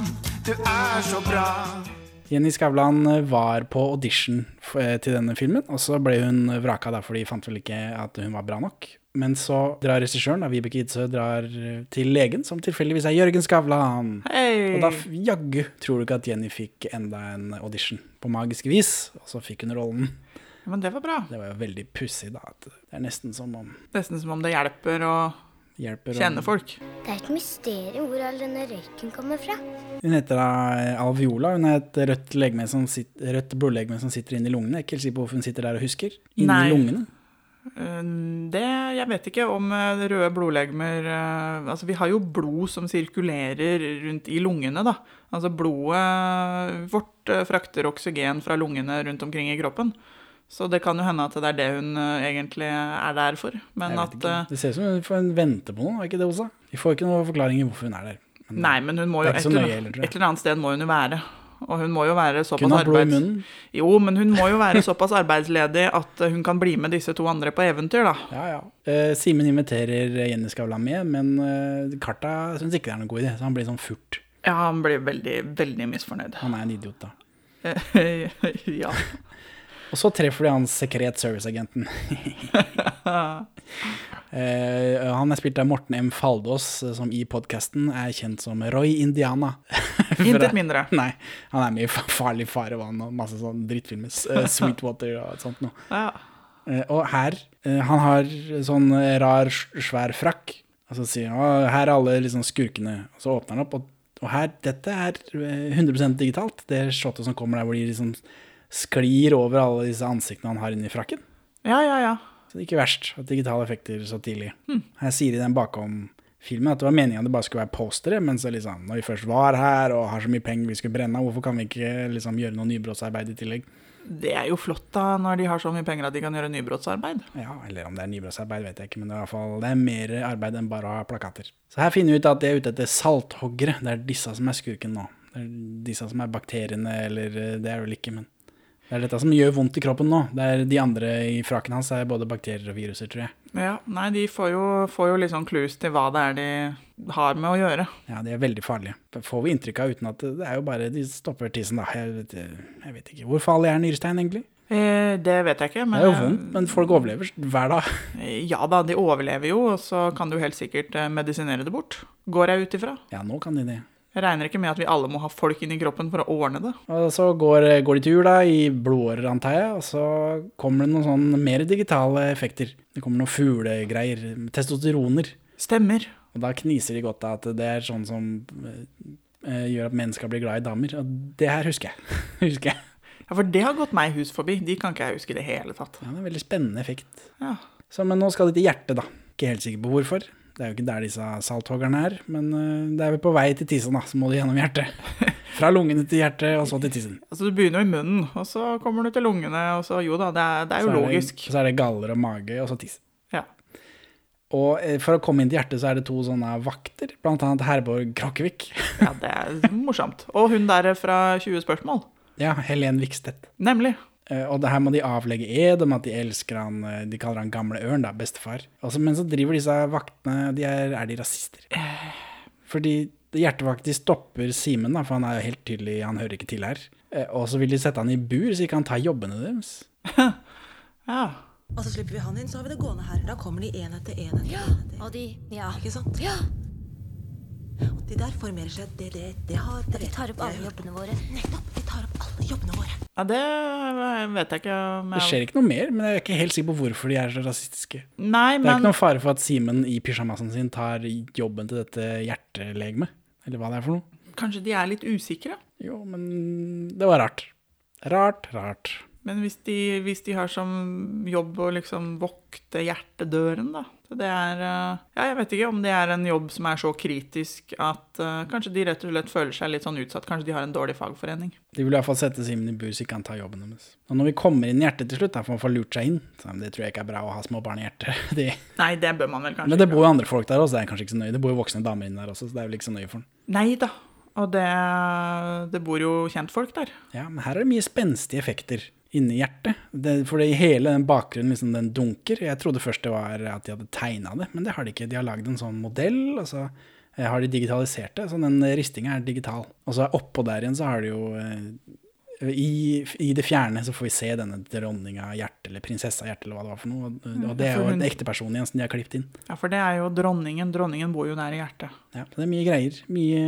du er så bra. Jenny Skavlan var på audition eh, til denne filmen, og så ble hun vraka da, for de fant vel ikke at hun var bra nok. Men så drar regissøren, da, Vibeke Idsøe, drar til legen, som tilfeldigvis er Jørgen Skavlan. Hei! Og da jaggu tror du ikke at Jenny fikk enda en audition på magisk vis, og så fikk hun rollen. Men det var bra. Det var jo veldig pussig, da. Det er nesten som om Nesten som om det hjelper å hjelper Kjenner folk. Det er et mysterium hvor all denne røyken kommer fra. Hun heter da Alviola. Hun er et rødt, legeme som sitter, rødt blodlegeme som sitter inni lungene. Jeg er ikke helt sikker på hvorfor hun sitter der og husker. Inni Nei. lungene. Eh, Det, jeg vet ikke om eh, røde blodlegemer eh, Altså, vi har jo blod som sirkulerer rundt i lungene, da. Altså, blodet vårt eh, frakter oksygen fra lungene rundt omkring i kroppen. Så det kan jo hende at det er det hun eh, egentlig er der for. Men at eh, Det ser ut som hun får en vente på noe, er ikke det også? Vi får ikke noen forklaringer hvorfor hun er der. Men Nei, men hun må jo et eller, jeg. et eller annet sted må hun jo være. Og hun må jo være såpass i arbeids... Jo, men hun må jo være såpass arbeidsledig at eh, hun kan bli med disse to andre på eventyr, da. Ja, ja. Eh, Simen inviterer Jenny Skavlan med, men eh, Karta syns ikke det er noen god idé, så han blir sånn furt. Ja, han blir veldig, veldig misfornøyd. Han er en idiot, da. [laughs] ja. Og så treffer de han sekret serviceagenten. Uh, [laughs] han er spilt av Morten M. Faldås, som i podkasten er kjent som Roy Indiana. [laughs] Intet mindre. Nei, han er med i Farlig farevann og masse sånn drittfilmer. Eh, [laughs] Sweetwater og sånt noe. Ja. Uh, og her, han har sånn rar, svær frakk. Og så sier han her er alle liksom skurkene. Og så åpner han opp, og, og her, dette er eh, 100% digitalt. Det shotet som kommer der hvor de liksom sklir over alle disse ansiktene han har inni frakken. ja, ja, ja. Så det er ikke verst at digitale effekter så tidlig. Her sier de den bakom filmen at det var meningen at det bare skulle være postere, men så liksom, når vi først var her og har så mye penger vi skulle brenne, hvorfor kan vi ikke liksom gjøre noe nybrottsarbeid i tillegg? Det er jo flott da, når de har så mye penger at de kan gjøre nybrottsarbeid. Ja, eller om det er nybrottsarbeid, vet jeg ikke, men det er, i hvert fall, det er mer arbeid enn bare å ha plakater. Så her finner vi ut at de er ute etter salthoggere. Det er disse som er skurken nå. Det er disse som er bakteriene, eller eh, det er vel ikke, men det er dette som gjør vondt i kroppen nå. Det er de andre i fraken hans er både bakterier og viruser, tror jeg. Ja, nei, de får jo, får jo litt sånn clues til hva det er de har med å gjøre. Ja, de er veldig farlige. Det får vi inntrykk av uten at det det er jo bare de stopper tissen, da. Jeg vet, jeg vet ikke. Hvor farlig er nyrestein, egentlig? Eh, det vet jeg ikke, Men, Det er jo vondt, men folk overlever hver dag. eh, Ja da, de overlever jo, og så kan du helt sikkert eh, medisinere det bort. Går jeg ut ifra. Ja, nå kan de det. Jeg regner ikke med at vi alle må ha folk inni kroppen for å ordne det. Og så går, går de tur da, i blodårer, antar jeg, og så kommer det noen sånn mer digitale effekter. Det kommer noen fuglegreier, testosteroner. Stemmer. Og da kniser de godt av at det er sånn som eh, gjør at mennesker blir glad i damer. Og det her husker jeg. [laughs] husker jeg. Ja, for det har gått meg hus forbi. De kan ikke jeg huske i det hele tatt. Ja, det er en veldig spennende effekt. Ja. Så, men nå skal de til hjertet, da. Ikke helt sikker på hvorfor. Det er jo ikke der disse salthoggerne er, men eh, det er vel på vei til tissen, da. Så må du gjennom hjertet. [laughs] Fra lungene til hjertet, og så til tissen. Altså, Du begynner jo i munnen, og så kommer du til lungene, og så Jo da, det er, det er jo Så logisk. Det, så er det galler og mage, og så tiss. Ja. Og eh, for å komme inn til hjertet, så er det to sånne vakter, blant annet Herborg Krokkevik. [laughs] ja, det er morsomt. Og hun der fra 20 spørsmål. Ja, Helen Vikstedt. Nemlig. Eh, Og det her må de avlegge ed om at de elsker han eh, De kaller han gamle ørn, da, bestefar. Også, men så driver disse vaktene de er, er de rasister? Fordi hjertevakt de stopper Simen, da, for han er jo helt tydelig Han hører ikke til her. Eh, Og så vil de sette han i bur, så ikke han tar jobbene deres. [laughs] Ja. Og så slipper vi han inn, så har vi det gående her. Da kommer de én etter én etter etter. Og de Ja. Ikke sant? Ja. Og de der formerer seg. Det, det, det har det De tar opp alle jobbene våre. Nettopp. Ja, det vet jeg ikke om Det skjer ikke noe mer, men jeg er ikke helt sikker på hvorfor de er så rasistiske. Nei, Det er ikke noen fare for at Simen i pysjamasen sin tar jobben til dette hjertelegemet. Eller hva det er for noe. kanskje de er litt usikre? Jo, men det var rart. Rart, rart. Men hvis de, hvis de har som jobb å liksom vokte hjertedøren, da det er eh, Ja, jeg vet ikke om det er en jobb som er så kritisk at uh, kanskje de rett og slett føler seg litt sånn utsatt. Kanskje de har en dårlig fagforening. De vil i hvert fall sette Simen i bur så ikke han tar jobben deres. Og når vi kommer inn i hjertet til slutt, da får man få lurt seg inn. Så det tror jeg ikke er bra å ha små barn i hjertet. [laughs] De. Nei, det bør man vel kanskje Men det bor jo andre folk der også, det er kanskje ikke så nøye. Det bor jo voksne damer inne der også, så det er vel ikke så nøye for han. Nei da. Og det, det bor jo kjentfolk der. Ja, men her er det mye spenstige effekter inni hjertet. Det, for det, hele den bakgrunnen liksom, den dunker. Jeg trodde først det var at de hadde tegna det, men det har de ikke. De har lagd en sånn modell, og så eh, har de digitalisert det, så den ristinga er digital. Og så oppå der igjen så har de jo eh, i, I det fjerne så får vi se denne dronninga hjerte, eller prinsessa hjerte, eller hva det var for noe. Og, og det er jo en ekte person igjen som de har klippet inn. Ja, for det er jo dronningen. Dronningen bor jo nær i hjertet. Ja, det er mye greier. Mye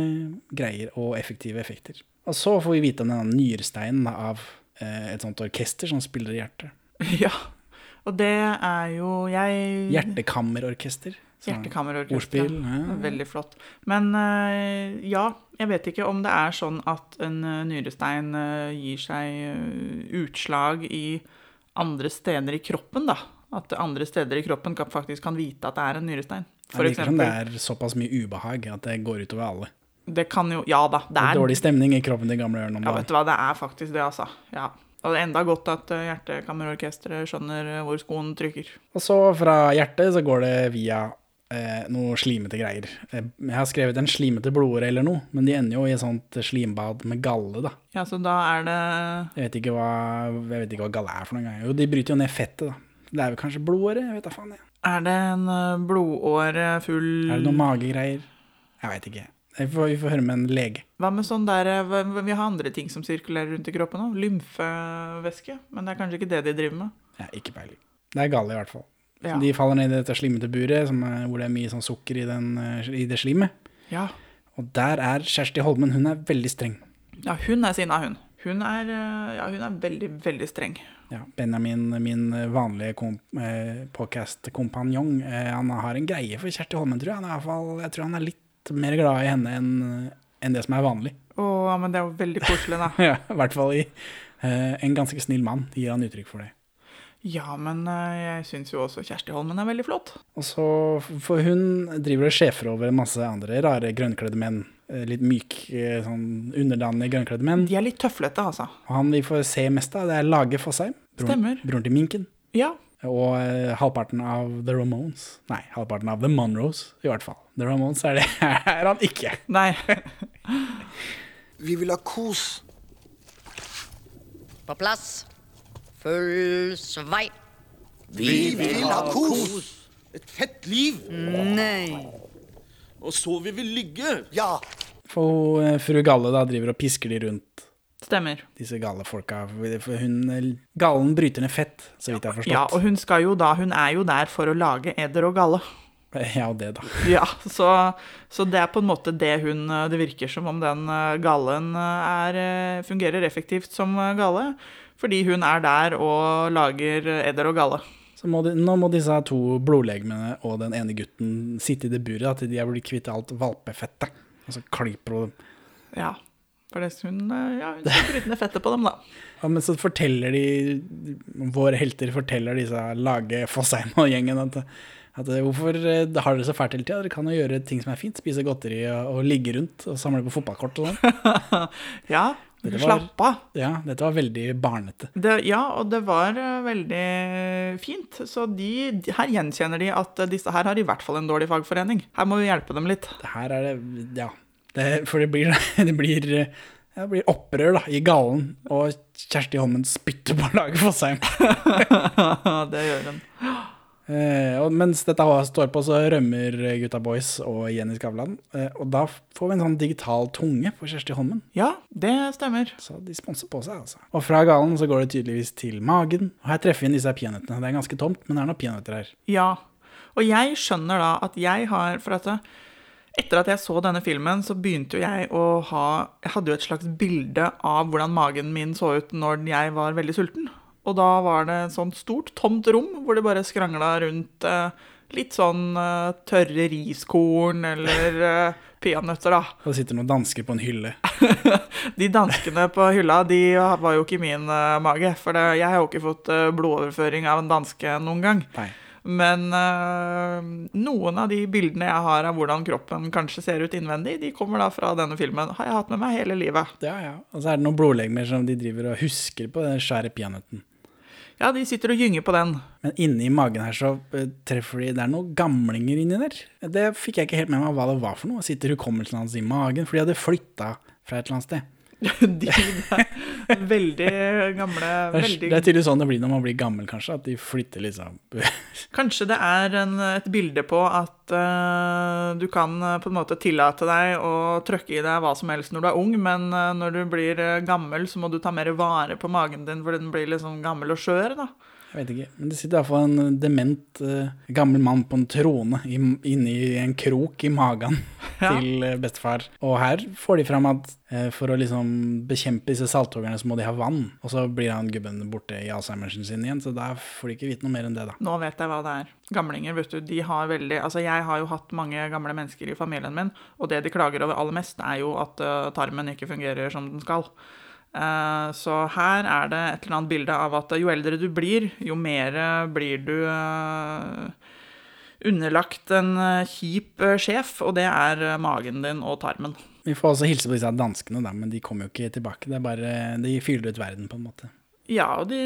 greier og effektive effekter. Og så får vi vite om denne nyresteinen av et sånt orkester som spiller i hjertet. [laughs] Ja. Og det er jo jeg Hjertekammerorkester. Hjertekammerorkester. Ordspill. Ja. Veldig flott. Men eh, ja, jeg vet ikke om det er sånn at en eh, nyrestein eh, gir seg eh, utslag i andre steder i kroppen, da. At andre steder i kroppen faktisk kan vite at det er en nyrestein. Det For virker som det er såpass mye ubehag at det går utover alle. Det kan jo Ja da. Det er dårlig stemning i kroppen til gamle Ørn om Ja, vet du hva, det er faktisk det, altså. Ja. Og det er enda godt at eh, Hjertekammerorkesteret skjønner eh, hvor skoen trykker. Og så fra hjertet så går det via eh, noe slimete greier. Eh, jeg har skrevet en slimete blodåre eller noe, men de ender jo i et sånt slimbad med galle, da. Ja, så da er det Jeg vet ikke hva, jeg vet ikke hva galle er for noen gang. Jo, de bryter jo ned fettet, da. Det er vel kanskje blodåre? Jeg vet da faen, jeg. Er det en blodåre full Er det noen magegreier? Jeg veit ikke. Vi får, vi får høre med en lege. Hva med sånn der eh, Vi har andre ting som sirkulerer rundt i kroppen òg. Lymfevæske. Men det er kanskje ikke det de driver med. Ja, ikke peiling. Det er gale, i hvert fall. Ja. De faller ned i dette slimete buret, som er, hvor det er mye sånn sukker i, den, eh, i det slimet. Ja. Og der er Kjersti Holmen, hun er veldig streng. ja, hun er sinna, hun. Hun er, eh, ja, hun er veldig, veldig streng. Ja, Benjamin, min vanlige eh, podcast-kompanjong, eh, han har en greie for Kjersti Holmen, tror jeg. Han er i hvert fall, jeg tror han er litt mer glad i henne enn en det som er vanlig. Å, men det er jo veldig koselig, da. [laughs] Ja, I hvert fall i uh, En ganske snill mann gir han uttrykk for det. Ja, men eh, jeg syns jo også Kjersti Holmen er veldig flott. Og så, For hun driver og sjefer over masse andre rare grønnkledde menn. Eh, Litt myk, eh, sånn underdanige grønnkledde menn. De er litt tøflete, altså. Og han vi får se mest av, det er Lage Fossheim. Stemmer. Broren til Minken. Ja. Og eh, halvparten av The Ramones. Nei, halvparten av The Monroes, i hvert fall. The Ramones er det [laughs] er han ikke. Nei. [laughs] Vi vil ha kos. På plass. Full svei. Vi vil ha kos. Et fett liv. Nei. Og så vil vi ligge. Ja. For eh, fru Galle da driver og pisker de rundt Stemmer. disse gale folka. For hun, gallen bryter ned fett, så vidt jeg har forstått. Ja, og hun skal jo da Hun er jo der for å lage eder og galle. Ja, og det, da. Ja, så, så det er på en måte det hun Det virker som om den eh, gallen eh, er, eh, fungerer effektivt som gale. Fordi hun er der og lager eder og galle. Så må de, nå må disse to blodlegemene og den ene gutten sitte i det buret til de er blitt kvitt alt valpefettet. Og så klyper hun Ja. For det, hun, eh, ja, hun skal [laughs] bryte ned fettet på dem, da. ja, Men så forteller de Våre helter forteller disse Lage Fosheim og gjengen at, at hvorfor eh, har dere så fælt hele tida? Dere kan jo gjøre ting som er fint. Spise godteri og, og ligge rundt og samle på fotballkort og sånn. [laughs] Ja, Dette var- slapp av. Ja, dette var veldig barnete. Det, ja, og det var eh, veldig fint. Så de, de- her gjenkjenner de at eh, disse her har i hvert fall en dårlig fagforening. Her må vi hjelpe dem litt. Her er det Ja. Det, for det blir, [laughs] det blir ja, det blir opprør da, i gallen, og Kjersti Holmen spytter på Lage seg. [laughs] det gjør hun. Eh, og mens dette står på, så rømmer Gutta Boys og Jenny Skavlan. Eh, og da får vi en sånn digital tunge på Kjersti Holmen. Ja, det stemmer. Så de sponser på seg, altså. Og fra gallen så går det tydeligvis til magen. Og her treffer vi inn disse peanøttene. Det er ganske tomt, men det er noen peanøtter her. Ja. Og jeg skjønner da at jeg har For at det- etter at jeg så denne filmen, så begynte jo jeg å ha Jeg hadde jo et slags bilde av hvordan magen min så ut når jeg var veldig sulten. Og da var det et sånt stort, tomt rom hvor det bare skrangla rundt eh, litt sånn eh, tørre riskorn eller eh, peanøtter, da. Og det sitter noen dansker på en hylle. [laughs] De danskene på hylla, de var jo ikke i min eh, mage. For det, jeg har jo ikke fått eh, blodoverføring av en danske noen gang. Nei. Men eh, noen av de bildene jeg har av hvordan kroppen kanskje ser ut innvendig, de kommer da fra denne filmen. Har jeg hatt med meg hele livet. Ja, ja. Og så er det noen blodlegemer som de driver og husker på den svære peanøtten. Ja, de sitter og gynger på den. Men inni magen her så eh, treffer de Det er noen gamlinger inni der. Det fikk jeg ikke helt med meg hva det var for noe. Sitter hukommelsen hans i magen? For de hadde flytta fra et eller annet sted. [laughs] De er veldig gamle veldig... det er tydeligvis sånn det blir når man blir gammel, kanskje. At de flytter liksom [laughs] Kanskje det er en, et bilde på at uh, du kan eh, på en måte tillate deg å trøkke i deg hva som helst når du er ung, men uh, når du blir gammel, så må du ta mer vare på magen din, for den blir liksom gammel og skjør. da. Jeg vet ikke. Men det sitter iallfall en dement uh, gammel mann på en trone i, inni en krok i magen [laughs] Ja. til eh, bestefar. Og her får de fram at uh, for å liksom bekjempe disse salthoggerne, så må de ha vann. Og så blir han gubben borte i Alzheimersen sin igjen, så da får de ikke vite noe mer enn det, da. Nå vet jeg hva det er. Gamlinger, vet du, de har veldig Altså, jeg har jo hatt mange gamle mennesker i familien min, og det de klager over aller mest, er jo at uh, tarmen ikke fungerer som den skal. Eh, så her er det et eller annet bilde av at jo eldre du blir, jo mer blir du eh, underlagt en eh, kjip eh, sjef, og det er eh, magen din og tarmen. Vi får også hilse på disse danskene, da, men de kommer jo ikke tilbake. Det er bare, De fyller ut verden, på en måte. Ja, og de,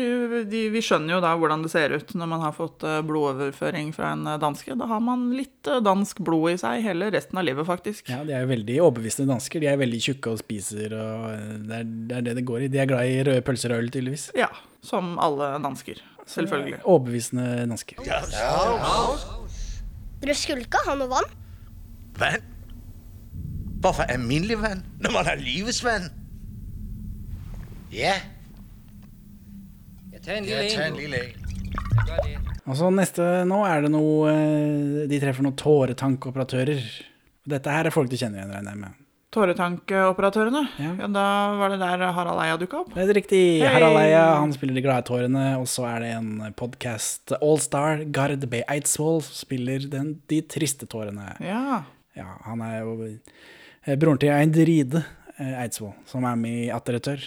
de, vi skjønner jo da hvordan det ser ut når man har fått eh, blodoverføring fra en eh, danske. Da har man litt eh, dansk blod i seg hele resten av livet, faktisk. Ja, De er jo veldig overbevisende dansker. De er veldig tjukke og spiser, og det er, det er det det går i. De er glad i røde pølser og øl, tydeligvis. Ja, som alle dansker. Selvfølgelig. Overbevisende dansker. Dere skulle ikke ha noe vann? Vann? Hvorfor alminnelig vann, når man har livets vann? Ja. Jeg Ja, en. Og så neste nå er det noe eh, De treffer noen tåretankoperatører. Dette her er folk du kjenner igjen, regner jeg med. Tåretankoperatørene. Ja. Da var det der Harald Eia dukka opp. Det er riktig. Hey. Harald Eia han spiller De glade tårene. Og så er det en podkast, Allstar, Gard B. Eidsvoll, som spiller den, De triste tårene. Ja. Ja, han er jo eh, broren til Eindride eh, Eidsvoll, som er med i At dere tør.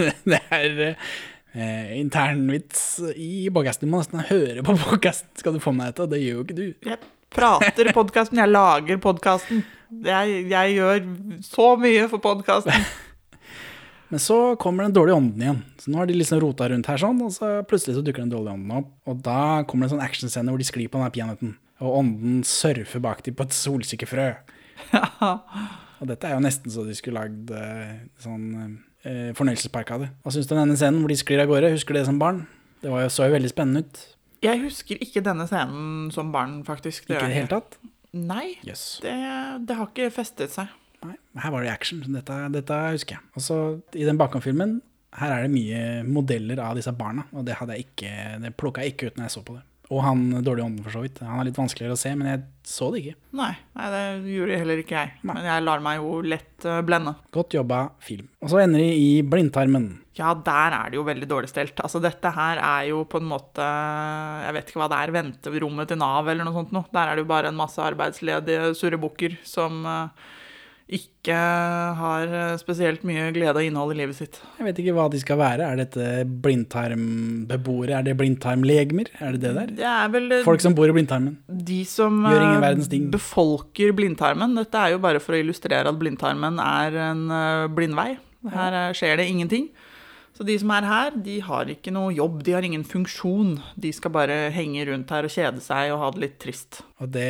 [laughs] det er eh, internvits i podkasten. Du må nesten høre på podkasten skal du få med deg dette, det gjør jo ikke du. Jeg prater podkasten, jeg lager podkasten. Jeg, jeg gjør så mye for podkasten. [laughs] Men så kommer den dårlige ånden igjen. Så nå har de liksom rota rundt her sånn, og så plutselig så dukker den dårlige ånden opp. Og da kommer det en sånn actionscene hvor de sklir på den peanøtten. Og ånden surfer bak dem på et solsikkefrø. [laughs] og dette er jo nesten så de skulle lagd eh, sånn eh, fornøyelsespark av det. Hva syns du om denne scenen hvor de sklir av gårde? Husker du det som barn? Det var jo, så jo veldig spennende ut. Jeg husker ikke denne scenen som barn, faktisk. Det Ikke i det hele tatt? Nei, Yes. det, det har ikke festet seg. Nei, her var det action. Dette, dette husker jeg. Og så i den bakom-filmen, her er det mye modeller av disse barna, og det hadde jeg ikke, det plukka jeg ikke ut når jeg så på det. Og han dårlige ånden, for så vidt. Han er litt vanskeligere å se, men jeg så det ikke. Nei, nei det gjorde heller ikke jeg. Men jeg lar meg jo lett eh, blende. Godt jobba, film. Og så ender de i blindtarmen. Ja, der er det jo veldig dårlig stelt. Altså, dette her er jo på en måte Jeg vet ikke hva det er, venterommet til Nav eller noe sånt noe. Der er det jo bare en masse arbeidsledige surrebukker som eh, ikke har eh, spesielt mye glede og innhold i livet sitt. Jeg vet ikke hva de skal være. Er dette blindtarmbeboere? Er det blindtarmlegemer? Er det det der? Det er vel Folk som bor i blindtarmen. De som Gjør ingen eh, verdens ting. befolker blindtarmen. Dette er jo bare for å illustrere at blindtarmen er en eh, blindvei. Her skjer det ingenting. Så de som er her, de har ikke noe jobb, de har ingen funksjon. De skal bare henge rundt her og kjede seg og ha det litt trist. Og det,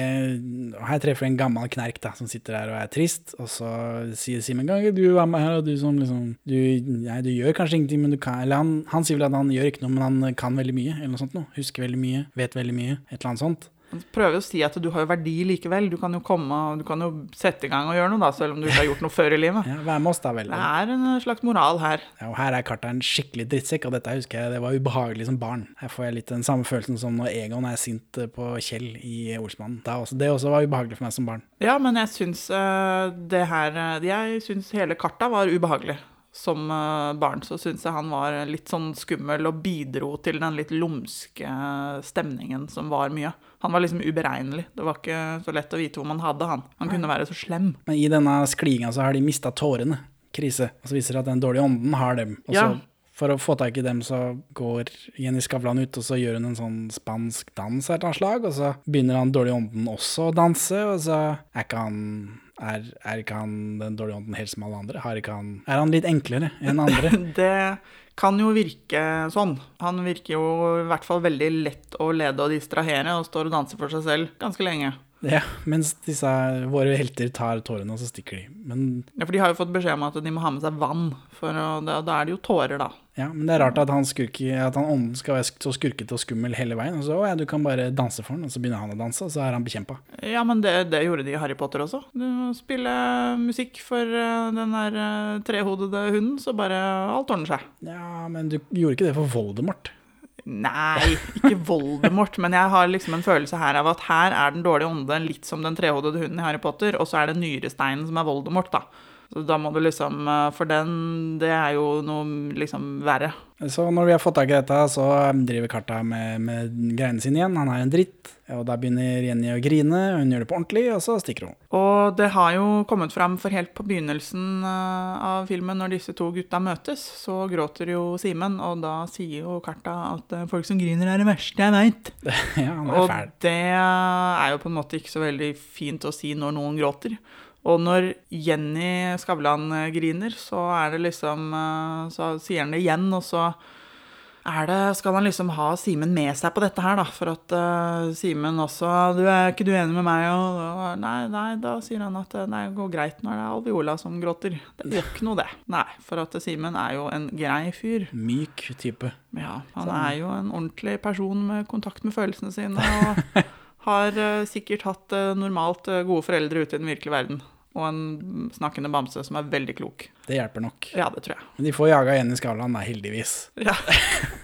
her treffer du en gammel knerk da, som sitter her og er trist, og så sier Simen gang, du var med her, og du som liksom, du, nei, du gjør kanskje ingenting, men du kan, eller han, han sier vel at han gjør ikke noe, men han kan veldig mye, eller noe sånt noe, husker veldig mye, vet veldig mye, et eller annet sånt. Prøver å si at du har jo verdi likevel. Du kan jo komme du kan jo sette i gang og gjøre noe, da, selv om du ikke har gjort noe før i livet. Ja, vær med oss da, vel. Det er en slags moral her. Ja, og her er Carter en skikkelig drittsekk, og dette husker jeg, det var ubehagelig som barn. Her får jeg litt den samme følelsen som når Egon er sint eh, på Kjell i Olsmannen. Det, også, det også var ubehagelig for meg som barn. Ja, men jeg syns eh, det her eh, Jeg syns hele karta var ubehagelig. Som eh, barn så syns jeg han var litt sånn skummel og bidro til den litt lumske stemningen som var mye. Han var liksom uberegnelig. Det var ikke så lett å vite hvor man hadde han. Han kunne være så slem. Men i denne sklinga så har de mista tårene. Krise. Og så viser det at den dårlige ånden har dem. Og så Ja. for å få tak i dem, så går Jenny Skavlan ut, og så gjør hun en sånn spansk dans av et eller annet slag, og så begynner han dårlige ånden også å danse, og så er ikke han er, er ikke han den dårlige ånden helt som alle andre? Han, er han litt enklere enn andre? [laughs] Det kan jo virke sånn. Han virker jo i hvert fall veldig lett å lede og distrahere, og står og danser for seg selv ganske lenge. Ja, mens disse våre helter tar tårene, og så stikker de. Men, Ja, For de har jo fått beskjed om at de må ha med seg vann, for da, da er det jo tårer, da. Ja, men det er rart at han, skurke, at han ånden skal være så skurkete og skummel hele veien. Og så å ja, du kan bare danse for han, og så begynner han å danse, og så er han bekjempa. Ja, men det, det gjorde de i Harry Potter også. Du spiller spille musikk for eh, den der eh, trehodede hunden, så bare alt ordner seg. Ja, men du gjorde ikke det for Voldemort. Nei, ikke Voldemort, men jeg har liksom en følelse her av at her er den dårlige ånden litt som den trehodede hunden i Harry Potter, og så er det nyresteinen som er Voldemort, da. Så da må du liksom eh, For den, det er jo noe liksom verre. Så når vi har fått tak i dette, så driver Karta med, med greiene sine igjen. Han er en dritt. Og da begynner Jenny å grine, og hun gjør det på ordentlig, og så stikker hun. Og det har jo kommet fram, for helt på begynnelsen eh, av filmen, når disse to gutta møtes, så gråter jo Simen, og da sier jo Karta at eh, folk som griner er det verste jeg veit. [laughs] ja, han er Og fæl. det er jo på en måte ikke så veldig fint å si når noen gråter. Og når Jenny Skavlan eh, griner, så er det liksom eh, Så sier han det igjen, og så det, skal han liksom ha Simen med seg på dette her, da. For at uh, Simen også du, 'Er ikke du enig med meg?' Og, og nei, nei, da sier han at nei, det går greit når det er Alviola som gråter. Det gjør ikke noe, det. Nei, for at Simen er jo en grei fyr. Myk type. Ja, han Sånn. er jo en ordentlig person med kontakt med følelsene sine, og [laughs] har eh, sikkert hatt eh, normalt eh, gode foreldre ute i den virkelige verden. Og en snakkende bamse som er veldig klok. Det hjelper nok. Ja, det tror jeg. Men de får jaga Jenny Skavlan, da, heldigvis. Ja.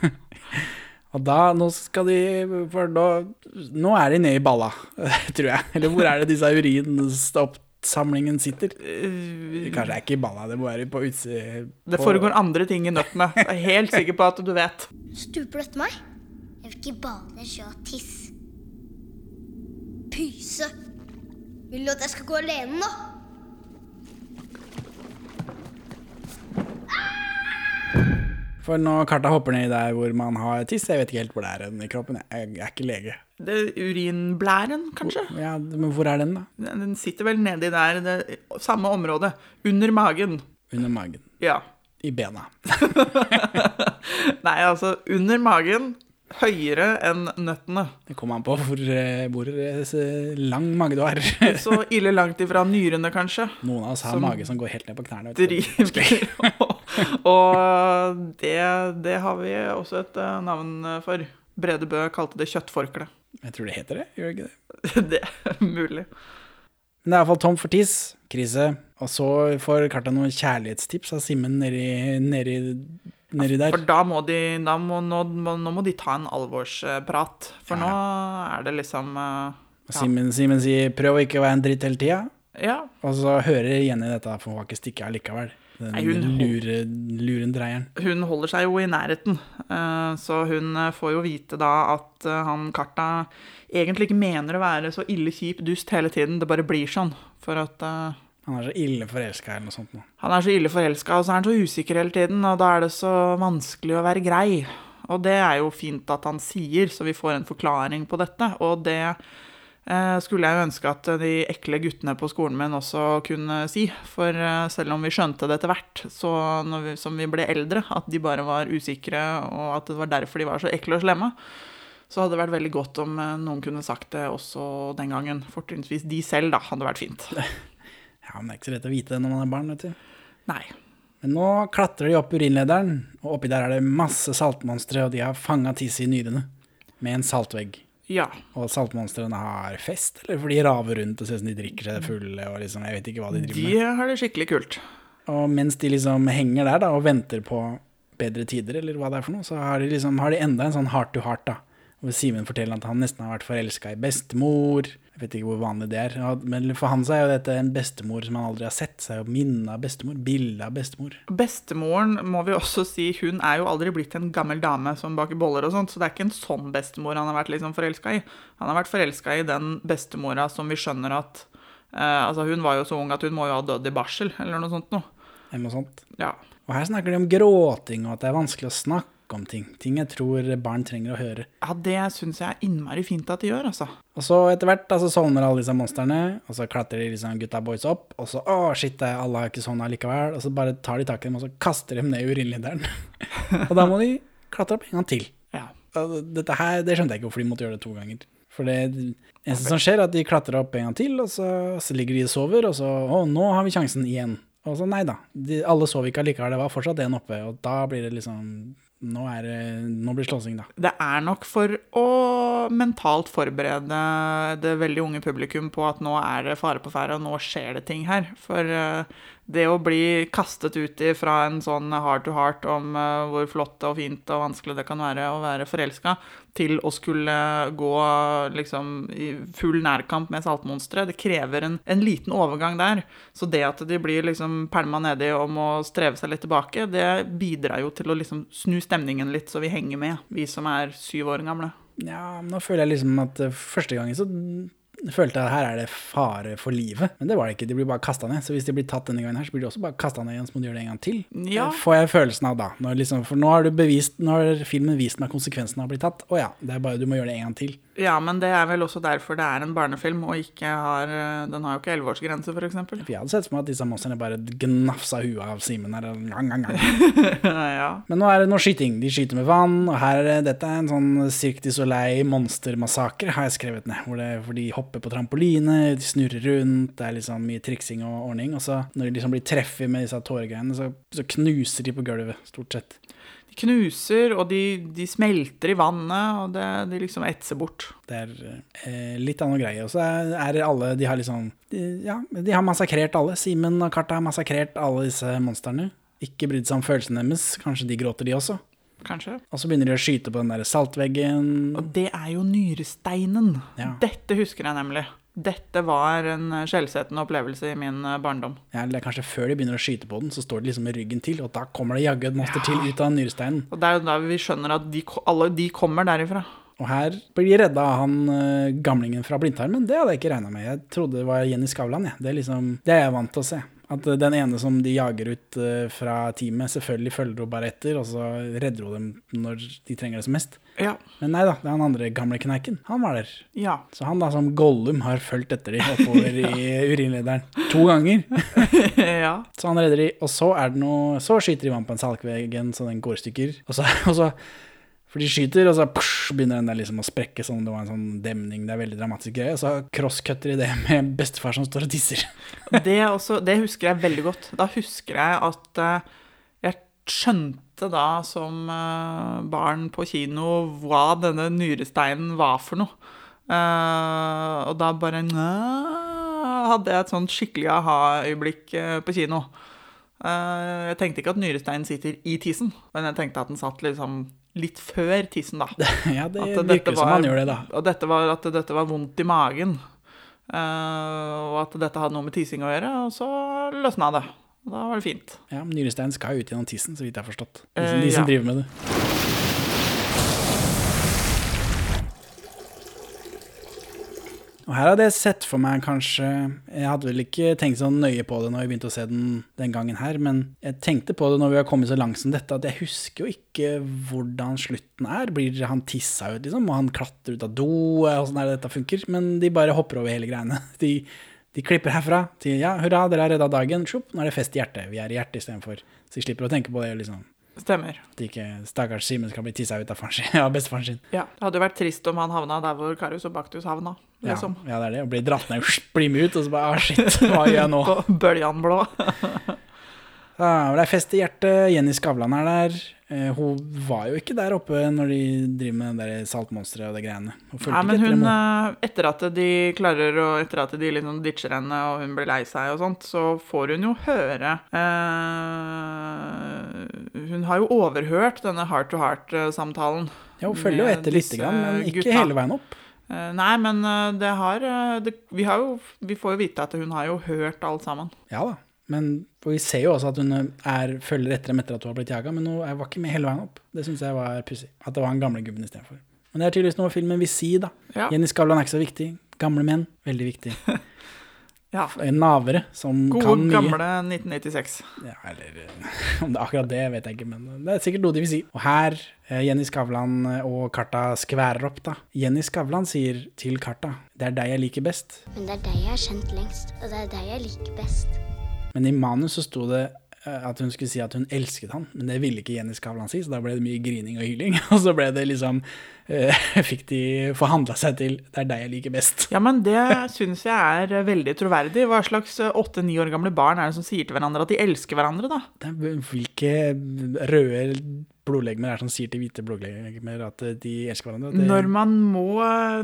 [laughs] og da, nå skal de For da Nå er de nede i balla, [laughs] tror jeg. Eller hvor er det disse urinstoppsamlingen sitter? Kanskje det er ikke i balla, det må være på utsiden. Det foregår andre ting i nøttene. Jeg er helt sikker på at du vet. Stuper du etter meg? Jeg vil ikke bade, sjø og tisse. Pyse. Vil du at jeg skal gå alene, nå? For når karta hopper ned der hvor man har tiss, jeg vet ikke helt hvor det er i kroppen. Jeg er ikke lege. Det er urinblæren, kanskje? Ja, Men hvor er den, da? Den den sitter vel nedi der, det samme område. Under magen. Under magen. Ja. I bena. [laughs] Nei, altså under magen. Høyere enn nøttene. Det kommer an på hvor, eh, hvor eh, lang mage du har. [laughs] Så ille langt ifra nyrene, kanskje. Noen av oss har Som mage som går helt ned på knærne. driver [laughs] Og det, det har vi også et eh, navn for. Brede Bø kalte det kjøttforkle. Jeg tror det heter det, gjør det ikke det? [laughs] Det er mulig. Men det er iallfall tom for tiss. Krise. Og så får Karta noen kjærlighetstips av Simen nedi, nedi, nedi der. For da må de da må, nå, må, nå må de ta en alvorsprat. For nå er det liksom eh, ja. Simen, Simen sier 'prøv å ikke være en dritt hele tida'. Ja. Og så hører Jenny dette, for hun har ikke stikket allikevel. Den Nei, hun- lure, lurendreieren. Hun holder seg jo i nærheten, eh, så hun eh, får jo vite da at han Karta egentlig ikke mener å være så ille kjip dust hele tiden. Det bare blir sånn. For at Han er så ille forelska eller noe sånt. Nå. Han er så ille forelska, og så er han så usikker hele tiden, og da er det så vanskelig å være grei. Og det er jo fint at han sier, så vi får en forklaring på dette. Og det eh, skulle jeg jo ønske at de ekle guttene på skolen min også kunne si. For eh, selv om vi skjønte det etter hvert, så når vi, som vi ble eldre, at de bare var usikre, og at det var derfor de var så ekle og slemme, så hadde det vært veldig godt om eh, noen kunne sagt det også den gangen. Fortrinnsvis de selv, da, hadde vært fint. [laughs] Ja, men det er ikke så lett å vite det når man er barn, vet du. Nei. Men nå klatrer de opp urinlederen, og oppi der er det masse saltmonstre, og de har fanga tisset i nyrene med en saltvegg. Ja. Og saltmonstrene har fest, eller for de raver rundt og ser ut de drikker seg fulle, og liksom, jeg vet ikke hva de driver med. De har det skikkelig kult. Og mens de liksom henger der da, og venter på bedre tider, eller hva det er for noe, så har de liksom, har de enda en sånn heart to heart da, Hvor Simen forteller at han nesten har vært forelska i bestemor. Jeg vet ikke hvor vanlig det er. Men for han så er jo dette en bestemor som han aldri har sett. Så er jo minnet av bestemor. bildet av bestemor. Bestemoren må vi også si, hun er jo aldri blitt en gammel dame som baker boller og sånt, så det er ikke en sånn bestemor han har vært liksom forelska i. Han har vært forelska i den bestemora som vi skjønner at eh, Altså, hun var jo så ung at hun må jo ha dødd i barsel, eller noe sånt noe. Eller noe sånt. Ja. Og her snakker de om gråting, og at det er vanskelig å snakke om ting. Ting jeg tror barn trenger å høre. Ja, det syns jeg er innmari fint at de gjør, altså. Og så etter hvert altså, så sovner alle disse monstrene, og så klatrer de liksom gutta boys opp, og så å shit, alle har ikke sovna likevel, og så bare tar de tak i dem, og så kaster dem ned i urinlederen. [laughs] og da må de klatre opp en gang til. Ja. Og dette her, det skjønte jeg ikke hvorfor de måtte gjøre det to ganger. For det eneste som skjer, er at de klatrer opp en gang til, og så, så ligger de og sover, og så å, nå har vi sjansen igjen. Og så nei da, de, alle sov ikke allikevel, det var fortsatt en oppe, og da blir det liksom Nå, er nå blir slåssing, da. Det er nok for å mentalt forberede det veldig unge publikum på at nå er det fare på ferde, og nå skjer det ting her. For eh, det å bli kastet ut fra en sånn heart to heart om eh, hvor flott og fint og vanskelig det kan være å være forelska, til å skulle gå liksom i full nærkamp med saltmonstre, det krever en, en liten overgang der. Så det at de blir liksom pælma nedi og må streve seg litt tilbake, det bidrar jo til å liksom snu stemningen litt, så vi henger med, vi som er syv år gamle. Ja, nå føler jeg liksom at eh, første gangen så følte at her er det fare for livet. Men det var det ikke, de blir bare kasta ned. Så hvis de blir tatt denne gangen her, så blir de også bare kasta ned igjen, så må de gjøre det en gang til. Ja. Det får jeg følelsen av da. Når liksom, for nå har du bevist, nå har filmen vist meg konsekvensen av å bli tatt. Å ja, det er bare du må gjøre det en gang til. Ja, men det er vel også derfor det er en barnefilm, og ikke har Den har jo ikke elleveårsgrense, f.eks. Jeg hadde sett for meg at disse monstrene bare gnafsa huet av Simen her. Gang, gang, gang. [laughs] ja. Men nå er det noe skyting. De skyter med vann, og her er dette er en sånn Cirque du Soleil monstermassakre, har jeg skrevet ned. Hvor, det, hvor de hopper på trampoline, de snurrer rundt, det er liksom mye triksing og ordning. Og så når de liksom blir treffet med disse tåregreiene, så, så knuser de på gulvet, stort sett. Knuser, og de, de smelter i vannet, og det, de liksom etser bort. Det er eh, litt annen greie. Og så er, er alle De har liksom de, Ja, de har massakrert alle. Simen og Karta har massakrert alle disse monstrene. Ikke brydd seg om følelsene deres. Kanskje de gråter, de også. Kanskje. Og så begynner de å skyte på den der saltveggen. Og det er jo nyresteinen. Ja. Dette husker jeg nemlig. Dette var en skjellsettende opplevelse i min eh, barndom. Ja, eller kanskje før de begynner å skyte på den, så står de liksom med ryggen til, og da kommer det jaggu et monster til ut av nyresteinen. Og det er jo da vi skjønner at de, alle de kommer derifra. Og her blir de redda av han eh, gamlingen fra blindtarmen. Det hadde jeg ikke regna med. Jeg trodde det var Jenny Skavlan. jeg. Det, er liksom, det er jeg vant til å se. At eh, den ene som de jager ut eh, fra teamet, selvfølgelig følger hun bare etter, og så redder hun dem når de trenger det som mest. Ja. Men nei da, det er han andre gamle kneiken. Han var der. Ja. Så han da som Gollum har fulgt etter de oppover [laughs] i urinlederen to ganger. [laughs] ja. Så han redder de, og så er det noe Så skyter de vann på en salkveggen så den går i stykker. Og så, [laughs] og så For de skyter, og så psh, begynner den der liksom å sprekke om det var en sånn demning. Det er veldig dramatisk greie. Og så crosscutter de det med bestefar som står og tisser. [laughs] Det, også, det husker jeg veldig godt. Da husker jeg at eh, jeg skjønte da som eh, barn på kino hva denne nyresteinen var for noe. Eh, og da bare hadde jeg et sånt skikkelig aha-øyeblikk på kino. Jeg tenkte ikke at nyresteinen sitter i tissen, men jeg tenkte at den satt liksom litt før tissen, da. [laughs] Ja, det virker var, som han gjør det, da. Og dette var at dette var vondt i magen. Uh, og at dette hadde noe med tissing å gjøre, og så løsna det. Da var det fint. Ja, men Nyrestein skal ut gjennom tissen, så vidt jeg har forstått. De, Eh, som- de som ja. driver med det. Og her hadde jeg sett for meg kanskje Jeg hadde vel ikke tenkt så nøye på det når vi begynte å se den den gangen her, men jeg tenkte på det når vi har kommet så langt som dette, at jeg husker jo ikke hvordan slutten er. Blir han tissa ut, liksom? Må han klatre ut av do? Åssen er det dette funker? Men de bare hopper over hele greiene. [laughs] De, de klipper herfra til ja, hurra, dere har redda dagen. Sjopp, nå er det fest i hjertet. Vi er i hjertet istedenfor. Så de slipper å tenke på det, liksom. Stemmer. At ikke stakkars Simen skal bli tissa ut av, faren sin, [laughs] av bestefaren sin. Ja, Det hadde jo vært trist om han havna der hvor Karius og Baktus havna. Liksom. Ja, ja, det er det. Å bli dratt ned, [laughs] bli med ut, og så bare ah, shit, hva gjør jeg nå? [laughs] På bøljan blå. [laughs] ah, det er fest i hjertet. Jenny Skavlan er der. Eh, hun var jo ikke der oppe når de driver med det der saltmonsteret og det greiene. Hun men ikke etter hun, eh, etter at de klarer å Etter at de liksom ditcher henne og hun blir lei seg og sånt, så får hun jo høre eh, Hun har jo overhørt denne heart to heart-samtalen. Ja, hun følger jo etter lite grann, men ikke hele veien opp. Eh, Nei, men eh, det har eh, det, vi, har jo, vi får jo vite at hun har jo hørt alt sammen. Ja da, men vi ser jo også at hun er, følger etter dem etter at hun har blitt jaga, men hun var ikke med hele veien opp. Det syns jeg var pussig. At det var han gamle gubben istedenfor. Men det er tydeligvis noe filmen vil si, da. Ja. Jenny Skavlan er ikke så viktig. Gamle menn, veldig viktig. [laughs] Ja. En Navere som Gode, kan mye. gamle 1996. Ja, eller eh, om det er akkurat det, vet jeg ikke, men det er sikkert noe de vil si. Og her, eh, Jenny Skavlan eh, og Karta skværer opp, da. Jenny Skavlan sier til Karta det er deg jeg liker best. Men det er deg jeg har kjent lengst, og det er deg jeg liker best. Men i manus så sto det eh, at hun skulle si at hun elsket han, men det ville ikke Jenny Skavlan si, så da ble det mye grining og hyling. [laughs] Og så ble det liksom eh, [laughs] Fikk de forhandla seg til 'det er deg jeg liker best'. Ja, men det syns jeg er eh, veldig troverdig. Hva slags åtte-ni år gamle barn er det som sier til hverandre at de elsker hverandre, da? Det er hvilke røde blodlegemer er det som sier til hvite blodlegemer at eh, de elsker hverandre? Det, Når man må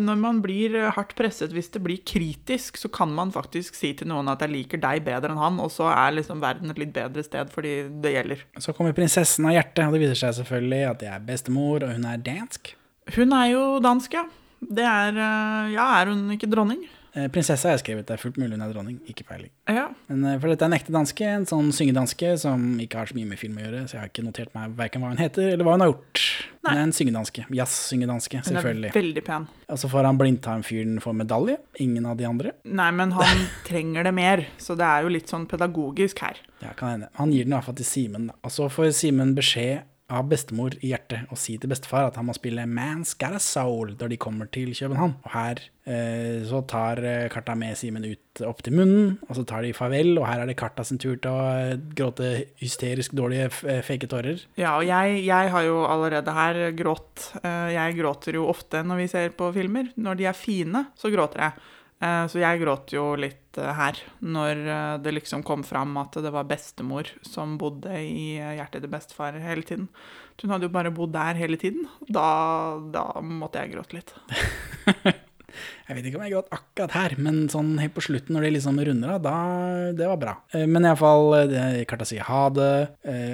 Når man blir hardt presset, hvis det blir kritisk, så kan man faktisk si til noen at 'jeg liker deg bedre enn han', og så er liksom verden et litt bedre sted fordi det gjelder. Så kommer prinsessen av hjertet, og det viser seg selvfølgelig at det er bestemor, og hun er dansk. Hun er jo dansk, ja. Det er eh, Ja, er hun ikke dronning? Prinsessa Prinsesse har jeg skrevet, det er fullt mulig hun er dronning, ikke peiling. Ja. Men eh, for dette er en ekte danske, en sånn syngedanske som ikke har så mye med film å gjøre, så jeg har ikke notert meg hverken hva hun heter eller hva hun har gjort. Hun er en syngedanske. Jazz-syngedanske, selvfølgelig. Hun er veldig pen. Og så får han blindtarmfyren få medalje. Ingen av de andre. Nei, men han [laughs] trenger det mer, så det er jo litt sånn pedagogisk her. Ja, kan hende. Han gir den i hvert fall til Simen. da. Og så får Simen beskjed av bestemor i hjertet og si til bestefar at han må spille Man's Got a Soul når de kommer til København. Og her eh, så tar eh, Karta med Simen ut opp til munnen, og så tar de farvel, og her er det Karta sin tur til å eh, gråte hysterisk dårlige eh, fake tårer. Ja, og jeg, jeg har jo allerede her grått. Jeg gråter jo ofte når vi ser på filmer. Når de er fine, så gråter jeg. Eh, Så jeg gråt jo litt eh, her, når eh, det liksom kom fram at det var bestemor som bodde i hjertet til bestefar hele tiden. Hun hadde jo bare bodd der hele tiden. Da, da måtte jeg gråte litt. [laughs] Jeg vet ikke om jeg gråt akkurat her, men sånn helt på slutten når de liksom runder av, da Det var bra. Men iallfall, Karta sier ha det,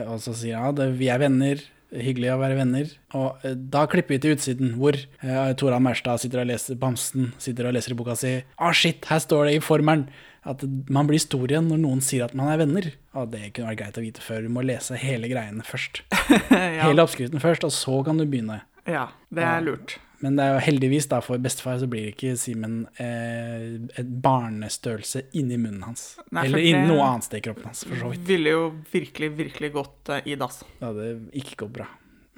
og så sier han det, vi er venner. Hyggelig å være venner. Og eh, da klipper vi til utsiden, hvor eh, Tora Merstad sitter og leser Bamsen, sitter og leser i boka si. Å, shit, her står det i formelen at man blir stor igjen når noen sier at man er venner. Og det kunne vært greit å vite før. Du må lese hele greiene først. [laughs] Hele oppskriften først, og så kan du begynne. Ja, det er lurt. Men det er jo heldigvis da for bestefar så blir ikke Simen eh, et barnestørrelse inni munnen hans. Nei, Eller inni noe annet sted i kroppen hans, for så vidt. Ville jo virkelig, virkelig gått eh, i dass. Det hadde ikke gått bra.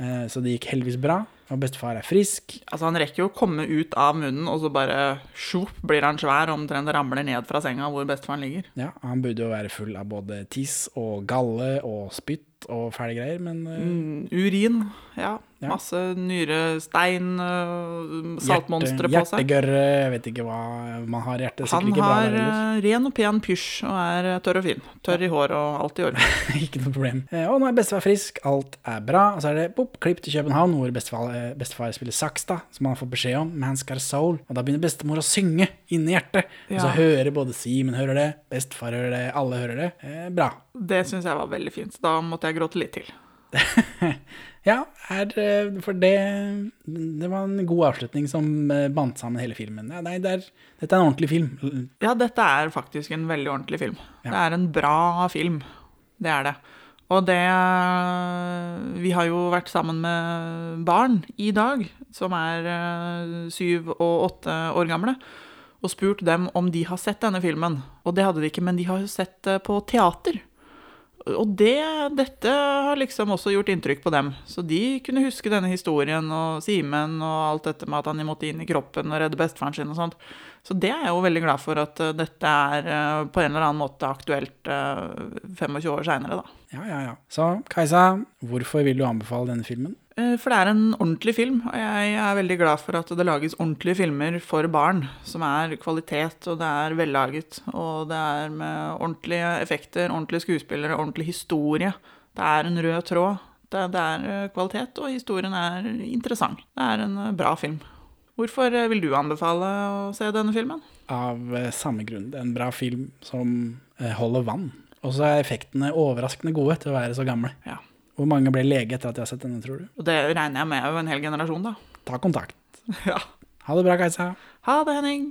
Eh, så det gikk heldigvis bra, og bestefar er frisk. Altså, han rekker jo å komme ut av munnen, og så bare sjopp, blir han svær, omtrent ramler ned fra senga hvor bestefaren ligger. Ja, han burde jo være full av både tiss og galle og spytt og fæle greier, men eh, Mm, urin, ja. Ja. Masse nyrestein, øh, saltmonstre hjerte- på seg. Hjertegørre, jeg vet ikke hva man har hjerte. Han Sikkert ikke bra har der øh, ren og pen pysj og er øh, tørr og fin. Tørr i hår og alt i orden. [laughs] ikke noe problem. Eh, Og nå er bestefar frisk, alt er bra. Og så er det pop, klipp til København, hvor bestefar, eh, bestefar spiller saks, da, som han har fått beskjed om. Man's got soul. Og da begynner bestemor å synge inni hjertet. Og så hører både Simen hører det, bestefar hører det, alle hører det. Eh, bra. Det syns jeg var veldig fint. Da måtte jeg gråte litt til. [laughs] Ja, her, eh, for det Det var en god avslutning som eh, bandt sammen hele filmen. Ja, nei, det er, dette er en ordentlig film. Ja, dette er faktisk en veldig ordentlig film. Det er en bra film. Det er det. Og det Vi har jo vært sammen med barn i dag, som er eh, syv og åtte år gamle, og spurt dem om de har sett denne filmen. Og det hadde de ikke, men de har jo sett det på teater. Og det, dette har liksom også gjort inntrykk på dem. Så de kunne huske denne historien og Simen og alt dette med at han måtte inn i kroppen og redde bestefaren sin og sånt. Så det er jeg jo veldig glad for at eh, dette er eh, på en eller annen måte aktuelt eh, 25 år seinere, da. Ja, ja, ja. Så Kajsa, hvorfor vil du anbefale denne filmen? Eh, For det er en ordentlig film, og jeg er veldig glad for at det lages ordentlige filmer for barn, som er kvalitet, og det er vellaget, og det er med ordentlige effekter, ordentlige skuespillere, ordentlig historie. Det er en rød tråd. Det, det er eh, kvalitet, og historien er interessant. Det er en eh, bra film. Hvorfor vil du anbefale å se denne filmen? Av samme grunn. Det er en bra film som holder vann. Og så er effektene overraskende gode til å være så gamle. Ja. Hvor mange ble lege etter at de har sett denne, tror du? Og det regner jeg med er jo en hel generasjon, da. Ta kontakt. [laughs] Ja. Ha det bra, Kajsa. Ha det, Henning.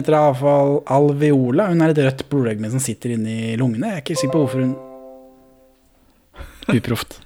heter iallfall Alveola. Hun er et rødt blodlegeme som sitter inni lungene. Jeg er ikke sikker på hvorfor hun [laughs] Uproft.